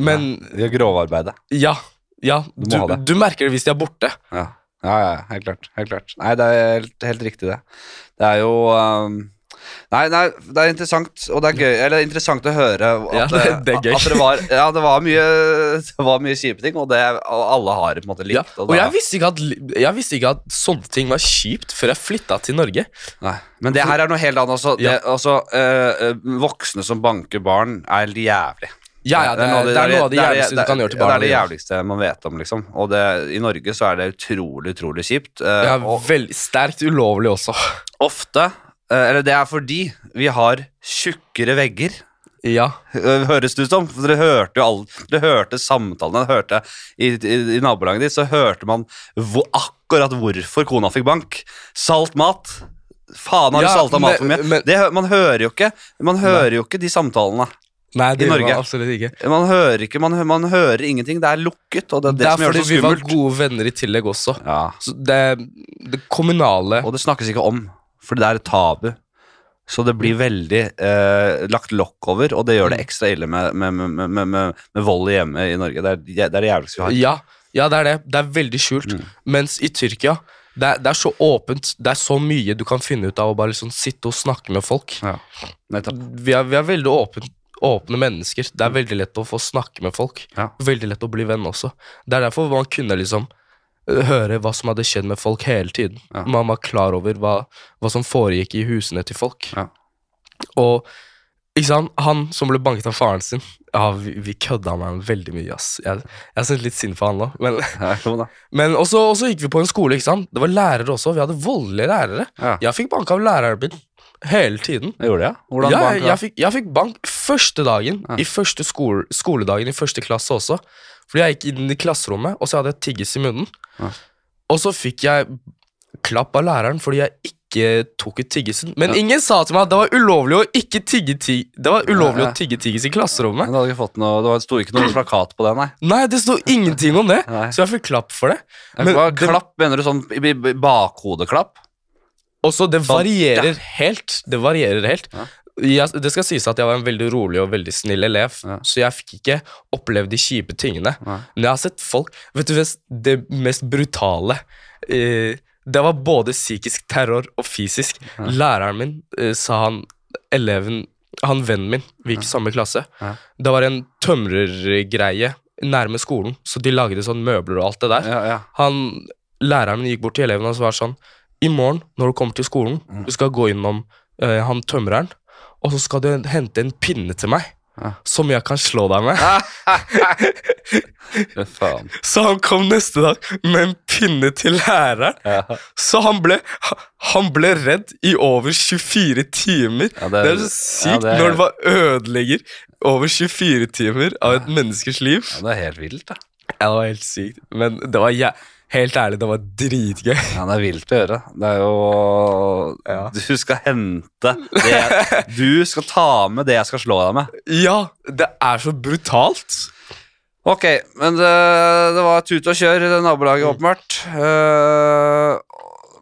[SPEAKER 2] men
[SPEAKER 1] De har grovarbeidet.
[SPEAKER 2] ja. Ja,
[SPEAKER 1] Du
[SPEAKER 2] du, du merker det hvis de er borte.
[SPEAKER 1] Ja. Ja, ja, helt klart. Helt klart. Nei, det er helt, helt riktig, det. Det er jo um, Nei, nei, det er interessant, og det er gøy Eller interessant å høre at,
[SPEAKER 2] Ja, det- det er gøy.
[SPEAKER 1] at det var Ja, det var mye Det var mye kjipe ting, og, det, alle har på en måte likt.
[SPEAKER 2] Ja.
[SPEAKER 1] og
[SPEAKER 2] Og jeg visste, ikke at, jeg visste ikke at sånne ting var kjipt før jeg flytta til Norge.
[SPEAKER 1] Nei, men det her er noe helt annet også. Det,
[SPEAKER 2] Ja.
[SPEAKER 1] altså eh, eh, voksne som banker barn, er jævlig.
[SPEAKER 2] Ja, ja, det, er, det er noe av det jævligste du kan gjøre til barna
[SPEAKER 1] Det er det jævligste man vet om, liksom. Og det, i Norge så er det utrolig, utrolig kjipt. eh,
[SPEAKER 2] Ja, veldig sterkt ulovlig også.
[SPEAKER 1] ofte, eh, eller det er fordi vi har tjukkere vegger
[SPEAKER 2] Ja.
[SPEAKER 1] Høres det ut som? Dere hørte jo alle Dere hørte samtalene. Dere hørte i, i, I nabolaget ditt så hørte man hvor, akkurat hvorfor kona fikk bank. Salt mat. Faen, har du
[SPEAKER 2] Ja,
[SPEAKER 1] salta mat for mye? Det, man hører jo ikke Man hører jo ikke de samtalene.
[SPEAKER 2] Nei, det
[SPEAKER 1] I Norge.
[SPEAKER 2] man absolutt ikke.
[SPEAKER 1] Man hører ikke, man, man hører ingenting. Det er lukket, og det er det,
[SPEAKER 2] Det er
[SPEAKER 1] som gjør det så
[SPEAKER 2] vi var gode venner i tillegg også.
[SPEAKER 1] Ja,
[SPEAKER 2] Så det, det kommunale
[SPEAKER 1] Og det snakkes ikke om, for det er et tabu. Så det blir veldig eh, lagt lokk over, og det gjør det ekstra ille med, med, med, med, vold hjemme i Norge. Det er det, er det jævligste vi har.
[SPEAKER 2] Ja, ja, det er det. Det er veldig skjult.
[SPEAKER 1] Mm.
[SPEAKER 2] Mens i Tyrkia, det er, det er så åpent. Det er så mye du kan finne ut av å bare liksom sitte og snakke med folk.
[SPEAKER 1] Ja.
[SPEAKER 2] Vi er, vi er veldig åpent, åpne mennesker. Det er veldig lett å få snakke med folk.
[SPEAKER 1] Ja.
[SPEAKER 2] Veldig lett å bli venn også. Det er derfor man kunne liksom øh, høre hva som hadde skjedd med folk hele tiden.
[SPEAKER 1] Ja.
[SPEAKER 2] Man var klar over hva, hva som foregikk i husene til folk.
[SPEAKER 1] Ja.
[SPEAKER 2] Og ikke sant, han som ble banket av faren sin Ja, vi, vi kødda med ham veldig mye, ass. Jeg, jeg sånn litt synd for han nå. Men,
[SPEAKER 1] Ja,
[SPEAKER 2] men også, også gikk vi på en skole, ikke sant. Det var lærere også. Vi hadde voldelige lærere. Jeg fikk bank av læreren min hele tiden.
[SPEAKER 1] Det gjorde det, ja? Hvordan
[SPEAKER 2] ja,
[SPEAKER 1] bank
[SPEAKER 2] jeg, jeg, fikk, jeg fikk bank første dagen,
[SPEAKER 1] Ja.
[SPEAKER 2] i første skole, skoledagen i første klasse også. Fordi jeg gikk inn i klasserommet, og så hadde jeg tyggis i munnen.
[SPEAKER 1] Ja.
[SPEAKER 2] Og så fikk jeg klapp av læreren fordi jeg ikke tok ut tyggisen. Men
[SPEAKER 1] Ja.
[SPEAKER 2] ingen sa til meg at det var ulovlig å ikke tigge ti Det var ulovlig
[SPEAKER 1] Ja, ja.
[SPEAKER 2] å tigge tyggis i klasserommet.
[SPEAKER 1] Men Du hadde fått noe, det sto ikke noe plakat på det, nei.
[SPEAKER 2] Nei, det sto ingenting om det. Så jeg fikk klapp for det. Men
[SPEAKER 1] Hva,
[SPEAKER 2] det-
[SPEAKER 1] klapp, mener du sånn bakhodeklapp?
[SPEAKER 2] Og så det
[SPEAKER 1] Sånn,
[SPEAKER 2] varierer helt. Det varierer helt.
[SPEAKER 1] Ja.
[SPEAKER 2] Jeg, det skal sies at jeg var en veldig rolig og veldig snill elev,
[SPEAKER 1] Ja.
[SPEAKER 2] så jeg fikk ikke oppleve de kjipe tingene.
[SPEAKER 1] Ja.
[SPEAKER 2] Men jeg har sett folk Vet du det mest brutale eh, Det var både psykisk terror og fysisk.
[SPEAKER 1] Ja.
[SPEAKER 2] Læreren min eh, sa han eleven Han vennen min, vi gikk i samme klasse. Det var en tømrergreie nærme skolen, så de lagde sånn møbler og alt det der. Han, læreren min gikk bort til eleven og så var sånn I morgen, når du kommer til skolen,
[SPEAKER 1] Mm.
[SPEAKER 2] du skal gå innom eh, han tømreren, og så skal du hente en pinne til meg.
[SPEAKER 1] Ja.
[SPEAKER 2] Som jeg kan slå deg med.
[SPEAKER 1] Faen.
[SPEAKER 2] Så han kom neste dag med en pinne til læreren.
[SPEAKER 1] Ja.
[SPEAKER 2] Så han ble, han ble redd i over 24 timer.
[SPEAKER 1] Ja,
[SPEAKER 2] Det er så sykt
[SPEAKER 1] ja, det er-
[SPEAKER 2] når det var ødelegger over 24 timer av et menneskes liv.
[SPEAKER 1] Ja, det er helt vilt, da.
[SPEAKER 2] Ja, det var helt sykt. Men det var jæ- helt ærlig, det var dritgøy.
[SPEAKER 1] Ja, det er vilt å gjøre. Det er jo
[SPEAKER 2] Ja.
[SPEAKER 1] Du skal hente det jeg, Du skal ta med det jeg skal slå deg med.
[SPEAKER 2] Ja, det er så brutalt.
[SPEAKER 1] Ok, men det, det var tut og kjør i det nabolaget,
[SPEAKER 2] Mm.
[SPEAKER 1] åpenbart. Eh,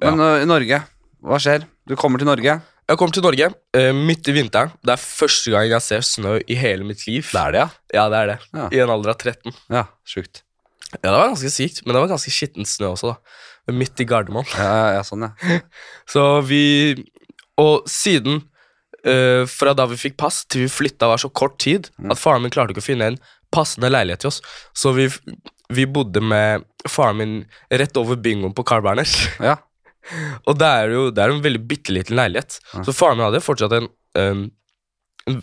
[SPEAKER 1] men ja. i Norge, hva skjer? Du kommer til Norge.
[SPEAKER 2] Jeg kommer til Norge eh, midt i vinteren. Det er første gang jeg ser snø i hele mitt liv.
[SPEAKER 1] Det er det, ja?
[SPEAKER 2] Ja, det er det.
[SPEAKER 1] Ja.
[SPEAKER 2] I en alder av 13.
[SPEAKER 1] Ja, sjukt.
[SPEAKER 2] Ja, det var ganske sykt, men det var ganske skitten snø også, da. Midt i Gardermoen.
[SPEAKER 1] Ja, ja, sånn, ja.
[SPEAKER 2] Så vi Og siden uh, fra da vi fikk pass til vi flytta, var så kort tid
[SPEAKER 1] Mm.
[SPEAKER 2] at faren min klarte ikke å finne en passende leilighet til oss. Så vi, vi bodde med faren min rett over bingoen på Carl Berners.
[SPEAKER 1] ja.
[SPEAKER 2] Og det er jo det er en veldig bitte liten leilighet. Så faren min hadde fortsatt en um,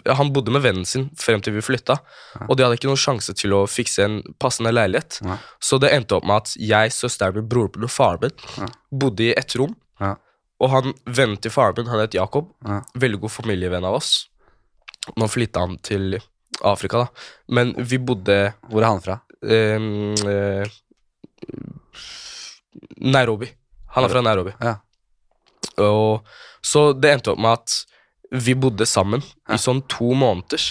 [SPEAKER 2] Han bodde med vennen sin frem til vi flytta,
[SPEAKER 1] Ja.
[SPEAKER 2] og de hadde ikke noen sjanse til å fikse en passende leilighet.
[SPEAKER 1] Ja.
[SPEAKER 2] Så det endte opp med at jeg, søsteren min, broren min og faren min
[SPEAKER 1] Ja.
[SPEAKER 2] bodde i ett rom.
[SPEAKER 1] Ja.
[SPEAKER 2] Og han vennen til faren min, han het Jakob,
[SPEAKER 1] Ja.
[SPEAKER 2] veldig god familievenn av oss. Nå flytta han til Afrika, da. Men vi bodde
[SPEAKER 1] Hvor er han fra?
[SPEAKER 2] Eh, eh, Nairobi. Han er fra Nairobi.
[SPEAKER 1] Ja.
[SPEAKER 2] Og, så det endte opp med at vi bodde sammen i sånn to måneder.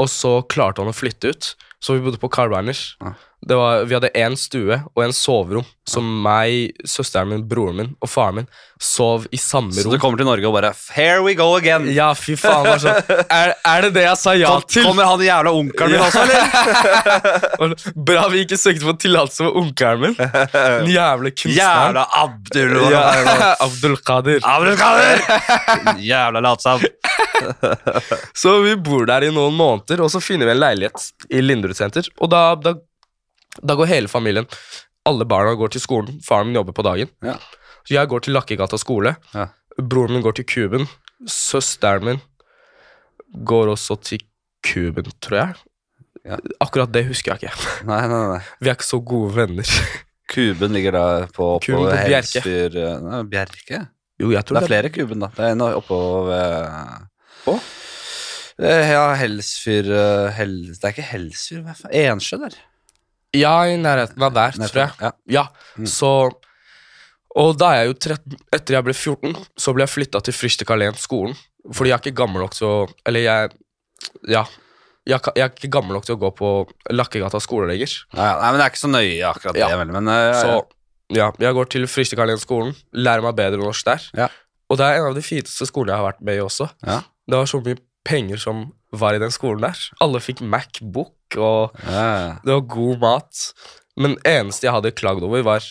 [SPEAKER 2] Og så klarte han å flytte ut, så vi bodde på Carl Berners.
[SPEAKER 1] Ja.
[SPEAKER 2] Var, vi hadde én stue og en soverom, som meg, søsteren min, broren min og faren min sov i samme rom.
[SPEAKER 1] Så du kommer til Norge og bare Here we go again!
[SPEAKER 2] Ja, fy faen. altså. er, er det det jeg sa ja
[SPEAKER 1] Kom,
[SPEAKER 2] til?
[SPEAKER 1] kommer han jævla onkelen min
[SPEAKER 2] Ja.
[SPEAKER 1] også, eller?
[SPEAKER 2] Bra vi ikke søkte på tillatelse med onkelen min. Den jævla kunstneren.
[SPEAKER 1] Jævla Abdul!
[SPEAKER 2] Ja? Abdul Qadir.
[SPEAKER 1] Abdul Qadir! Jævla latsabb.
[SPEAKER 2] Så vi bor der i noen måneder, og så finner vi en leilighet i Linderud senter. Og da, da, da går hele familien Alle barna går til skolen. Faren min jobber på dagen.
[SPEAKER 1] Ja.
[SPEAKER 2] Så jeg går til Lakkegata skole.
[SPEAKER 1] Ja.
[SPEAKER 2] Broren min går til Kuben. Søsteren min går også til Kuben, tror jeg.
[SPEAKER 1] Ja.
[SPEAKER 2] Akkurat det husker jeg ikke.
[SPEAKER 1] Nei, nei, nei.
[SPEAKER 2] Vi er ikke så gode venner.
[SPEAKER 1] Kuben ligger da på, på
[SPEAKER 2] på.
[SPEAKER 1] Helsfyr eh, Bjerke?
[SPEAKER 2] Jo, jeg tror
[SPEAKER 1] Det er flere Kuben, da. Det er en oppå ved
[SPEAKER 2] På?
[SPEAKER 1] Eh, Ja, Helsfyr eh, Hel... Det er ikke Helsfyr, hva faen? Ensjø der.
[SPEAKER 2] Ja, i nærheten av der, tror jeg.
[SPEAKER 1] Ja.
[SPEAKER 2] Ja,
[SPEAKER 1] Mm.
[SPEAKER 2] så Og da er jeg jo 13 Etter jeg ble 14, så ble jeg flytta til Frystek Allén skolen. Fordi jeg er ikke gammel nok til å Eller jeg Ja. Jeg, jeg er ikke gammel nok til å gå på Lakkegata skole lenger.
[SPEAKER 1] Ja, ja. Nei, men det er ikke så nøye akkurat
[SPEAKER 2] Ja.
[SPEAKER 1] det, vel, men eh,
[SPEAKER 2] Så ja, jeg går til Frystek Allén skolen, lærer meg bedre norsk der.
[SPEAKER 1] Ja.
[SPEAKER 2] Og det er en av de fineste skolene jeg har vært med i også.
[SPEAKER 1] Ja.
[SPEAKER 2] Det var så mye penger som var i den skolen der. Alle fikk Macbook, og
[SPEAKER 1] ja,
[SPEAKER 2] det var god mat. Men eneste jeg hadde klagd over, var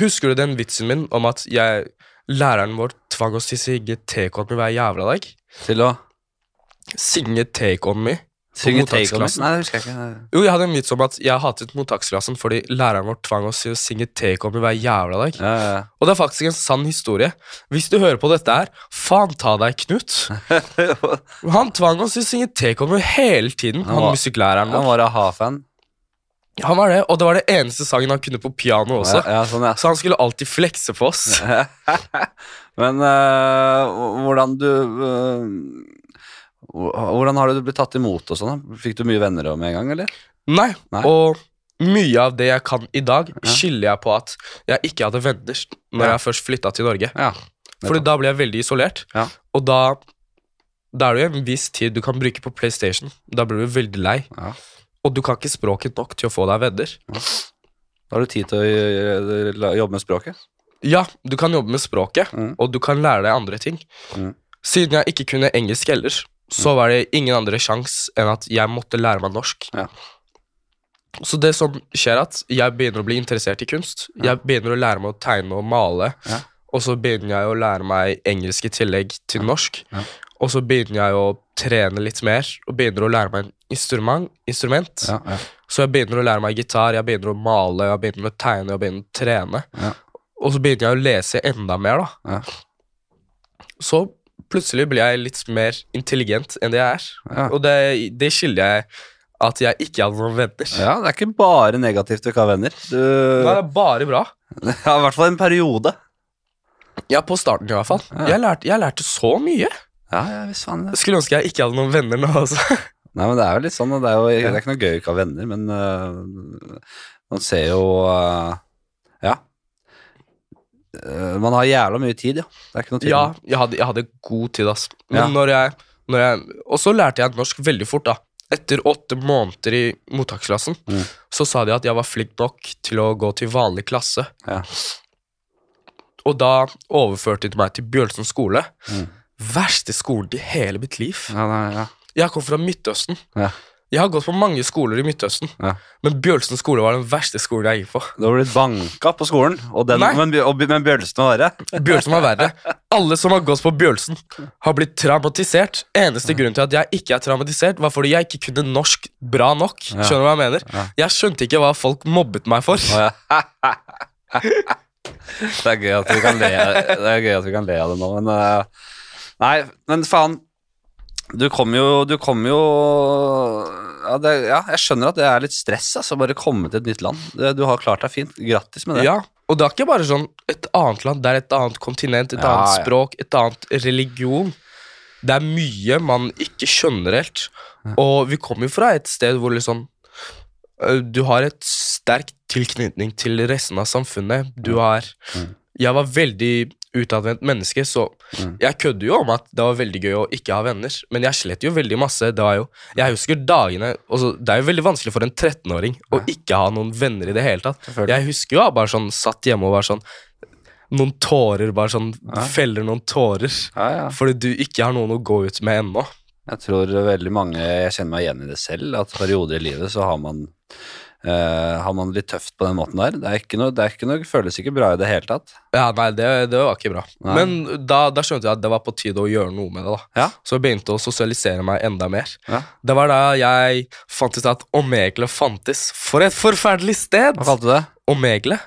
[SPEAKER 2] Husker du den vitsen min om at jeg, læreren vår tvang oss til å synge Take On Me hver jævla dag?
[SPEAKER 1] Til å
[SPEAKER 2] Synge Take On Me.
[SPEAKER 1] Synge Take On Me? Nei, det husker jeg ikke.
[SPEAKER 2] Jo, jeg hadde en vits om at jeg hatet mottaksklassen fordi læreren vår tvang oss til å synge Take On Me hver jævla dag.
[SPEAKER 1] Ja, ja.
[SPEAKER 2] Og det er faktisk en sann historie. Hvis du hører på dette her, faen ta deg, Knut. Han tvang oss til å synge Take On Me hele tiden, han
[SPEAKER 1] Han var-
[SPEAKER 2] musikklæreren
[SPEAKER 1] Han var a-ha-fan.
[SPEAKER 2] Han var det, og det var det eneste sangen han kunne på piano også.
[SPEAKER 1] Ja, ja, sånn, ja.
[SPEAKER 2] Så han skulle alltid flekse på oss.
[SPEAKER 1] Men eh, hvordan du eh, Hvordan har du blitt tatt imot og sånn? Fikk du mye venner med en gang, eller?
[SPEAKER 2] Nei,
[SPEAKER 1] Nei.
[SPEAKER 2] og mye av det jeg kan i dag,
[SPEAKER 1] Ja.
[SPEAKER 2] skylder jeg på at jeg ikke hadde venner når
[SPEAKER 1] Ja.
[SPEAKER 2] jeg først flytta til Norge.
[SPEAKER 1] Ja.
[SPEAKER 2] Fordi da ble jeg veldig isolert,
[SPEAKER 1] Ja.
[SPEAKER 2] og da da er det jo en viss tid du kan bruke på PlayStation. Da blir du veldig lei,
[SPEAKER 1] Ja.
[SPEAKER 2] og du kan ikke språket nok til å få deg venner.
[SPEAKER 1] Da har du tid til å eh, jobbe med språket.
[SPEAKER 2] Ja, du kan jobbe med språket,
[SPEAKER 1] Mm.
[SPEAKER 2] og du kan lære deg andre ting.
[SPEAKER 1] Mm.
[SPEAKER 2] Siden jeg ikke kunne engelsk heller, så var det ingen andre sjans enn at jeg måtte lære meg norsk.
[SPEAKER 1] Ja.
[SPEAKER 2] Så det som skjer er at jeg begynner å bli interessert i kunst.
[SPEAKER 1] Ja.
[SPEAKER 2] Jeg begynner å lære meg å tegne og male,
[SPEAKER 1] Ja.
[SPEAKER 2] og så begynner jeg å lære meg engelsk i tillegg til norsk.
[SPEAKER 1] Ja.
[SPEAKER 2] Og så begynner jeg å trene litt mer, og begynner å lære meg en instrument. instrument.
[SPEAKER 1] Ja, ja.
[SPEAKER 2] Så jeg begynner å lære meg gitar, jeg begynner å male, jeg begynner å tegne, jeg begynner å trene.
[SPEAKER 1] Ja.
[SPEAKER 2] Og så begynner jeg å lese enda mer, da.
[SPEAKER 1] Ja.
[SPEAKER 2] Så plutselig blir jeg litt mer intelligent enn det jeg er.
[SPEAKER 1] Ja.
[SPEAKER 2] Og det, det skylder jeg at jeg ikke hadde noen venner.
[SPEAKER 1] ja, det er ikke bare negativt å ikke ha venner. Du
[SPEAKER 2] Nei, det er bare bra.
[SPEAKER 1] Ja, i hvert fall en periode.
[SPEAKER 2] Ja, på starten i hvert fall.
[SPEAKER 1] Ja.
[SPEAKER 2] Jeg, lærte, jeg lærte så mye.
[SPEAKER 1] Ja, ja, visst faen det.
[SPEAKER 2] Skulle ønske jeg ikke hadde noen venner nå også.
[SPEAKER 1] Nei, men det er jo litt sånn, og det er jo det er ikke noe gøy å ikke ha venner, men uh, man ser jo uh, Ja. Øh, man har jævla mye tid, ja. Det er ikke noe tid.
[SPEAKER 2] Ja, jeg hadde, jeg hadde god tid, ass. Men
[SPEAKER 1] Ja.
[SPEAKER 2] når, jeg, når jeg Og så lærte jeg norsk veldig fort, da. Etter åtte måneder i mottaksklassen
[SPEAKER 1] Mm.
[SPEAKER 2] så sa de at jeg var flink nok til å gå til vanlig klasse.
[SPEAKER 1] Ja.
[SPEAKER 2] Og da overførte de meg til Bjølsen skole.
[SPEAKER 1] Mm.
[SPEAKER 2] Verste skolen i hele mitt liv.
[SPEAKER 1] Ja, nei.
[SPEAKER 2] Jeg kom fra Midtøsten.
[SPEAKER 1] Ja.
[SPEAKER 2] Jeg har gått på mange skoler i Midtøsten,
[SPEAKER 1] Ja.
[SPEAKER 2] men Bjølsen skole var den verste skolen jeg gikk på.
[SPEAKER 1] Du har blitt banka på skolen, den, men, men Bjølsen var verre.
[SPEAKER 2] Bjølsen var verre. Alle som har gått på Bjølsen, har blitt traumatisert. Eneste grunn til at jeg ikke er traumatisert, var fordi jeg ikke kunne norsk bra nok.
[SPEAKER 1] Ja.
[SPEAKER 2] Skjønner du hva jeg mener?
[SPEAKER 1] Ja.
[SPEAKER 2] Jeg skjønte ikke hva folk mobbet meg for.
[SPEAKER 1] Ja. det er gøy at vi kan le, det er gøy at vi kan le av det nå, men øh, Nei, men faen. Du kom jo Du kom jo ja, det, ja, jeg skjønner at det er litt stress, altså. Bare komme til et nytt land. Det, du har klart deg fint. Grattis med det.
[SPEAKER 2] Ja, og det er ikke bare sånn et annet land, det er et annet kontinent, et
[SPEAKER 1] Ja,
[SPEAKER 2] annet språk, et annet religion. Det er mye man ikke skjønner helt. Og vi kommer jo fra et sted hvor liksom Du har et sterk tilknytning til resten av samfunnet. Du har
[SPEAKER 1] Mm.
[SPEAKER 2] Jeg var veldig utadvendt menneske, så
[SPEAKER 1] Mm.
[SPEAKER 2] jeg kødder jo om at det var veldig gøy å ikke ha venner, men jeg slet jo veldig masse. Det var jo Jeg husker dagene også, Det er jo veldig vanskelig for en 13-åring å ikke ha noen venner i det hele tatt. Jeg husker jo bare sånn satt hjemme og var sånn Noen tårer, bare sånn
[SPEAKER 1] Ja.
[SPEAKER 2] Feller noen tårer.
[SPEAKER 1] Ja, ja.
[SPEAKER 2] Fordi du ikke har noen å gå ut med ennå.
[SPEAKER 1] Jeg tror veldig mange Jeg kjenner meg igjen i det selv, at perioder i livet så har man eh, har man litt tøft på den måten der. Det er ikke noe, det ikke noe føles ikke bra i det hele tatt.
[SPEAKER 2] Ja, nei, det, det var ikke bra.
[SPEAKER 1] Nei.
[SPEAKER 2] Men da, da skjønte jeg at det var på tide å gjøre noe med det. da
[SPEAKER 1] Ja.
[SPEAKER 2] Så jeg begynte å sosialisere meg enda mer.
[SPEAKER 1] Ja.
[SPEAKER 2] Det var da jeg fant ut at Omegle fantes. For et forferdelig sted!
[SPEAKER 1] Hva kalte du det?
[SPEAKER 2] Omegle?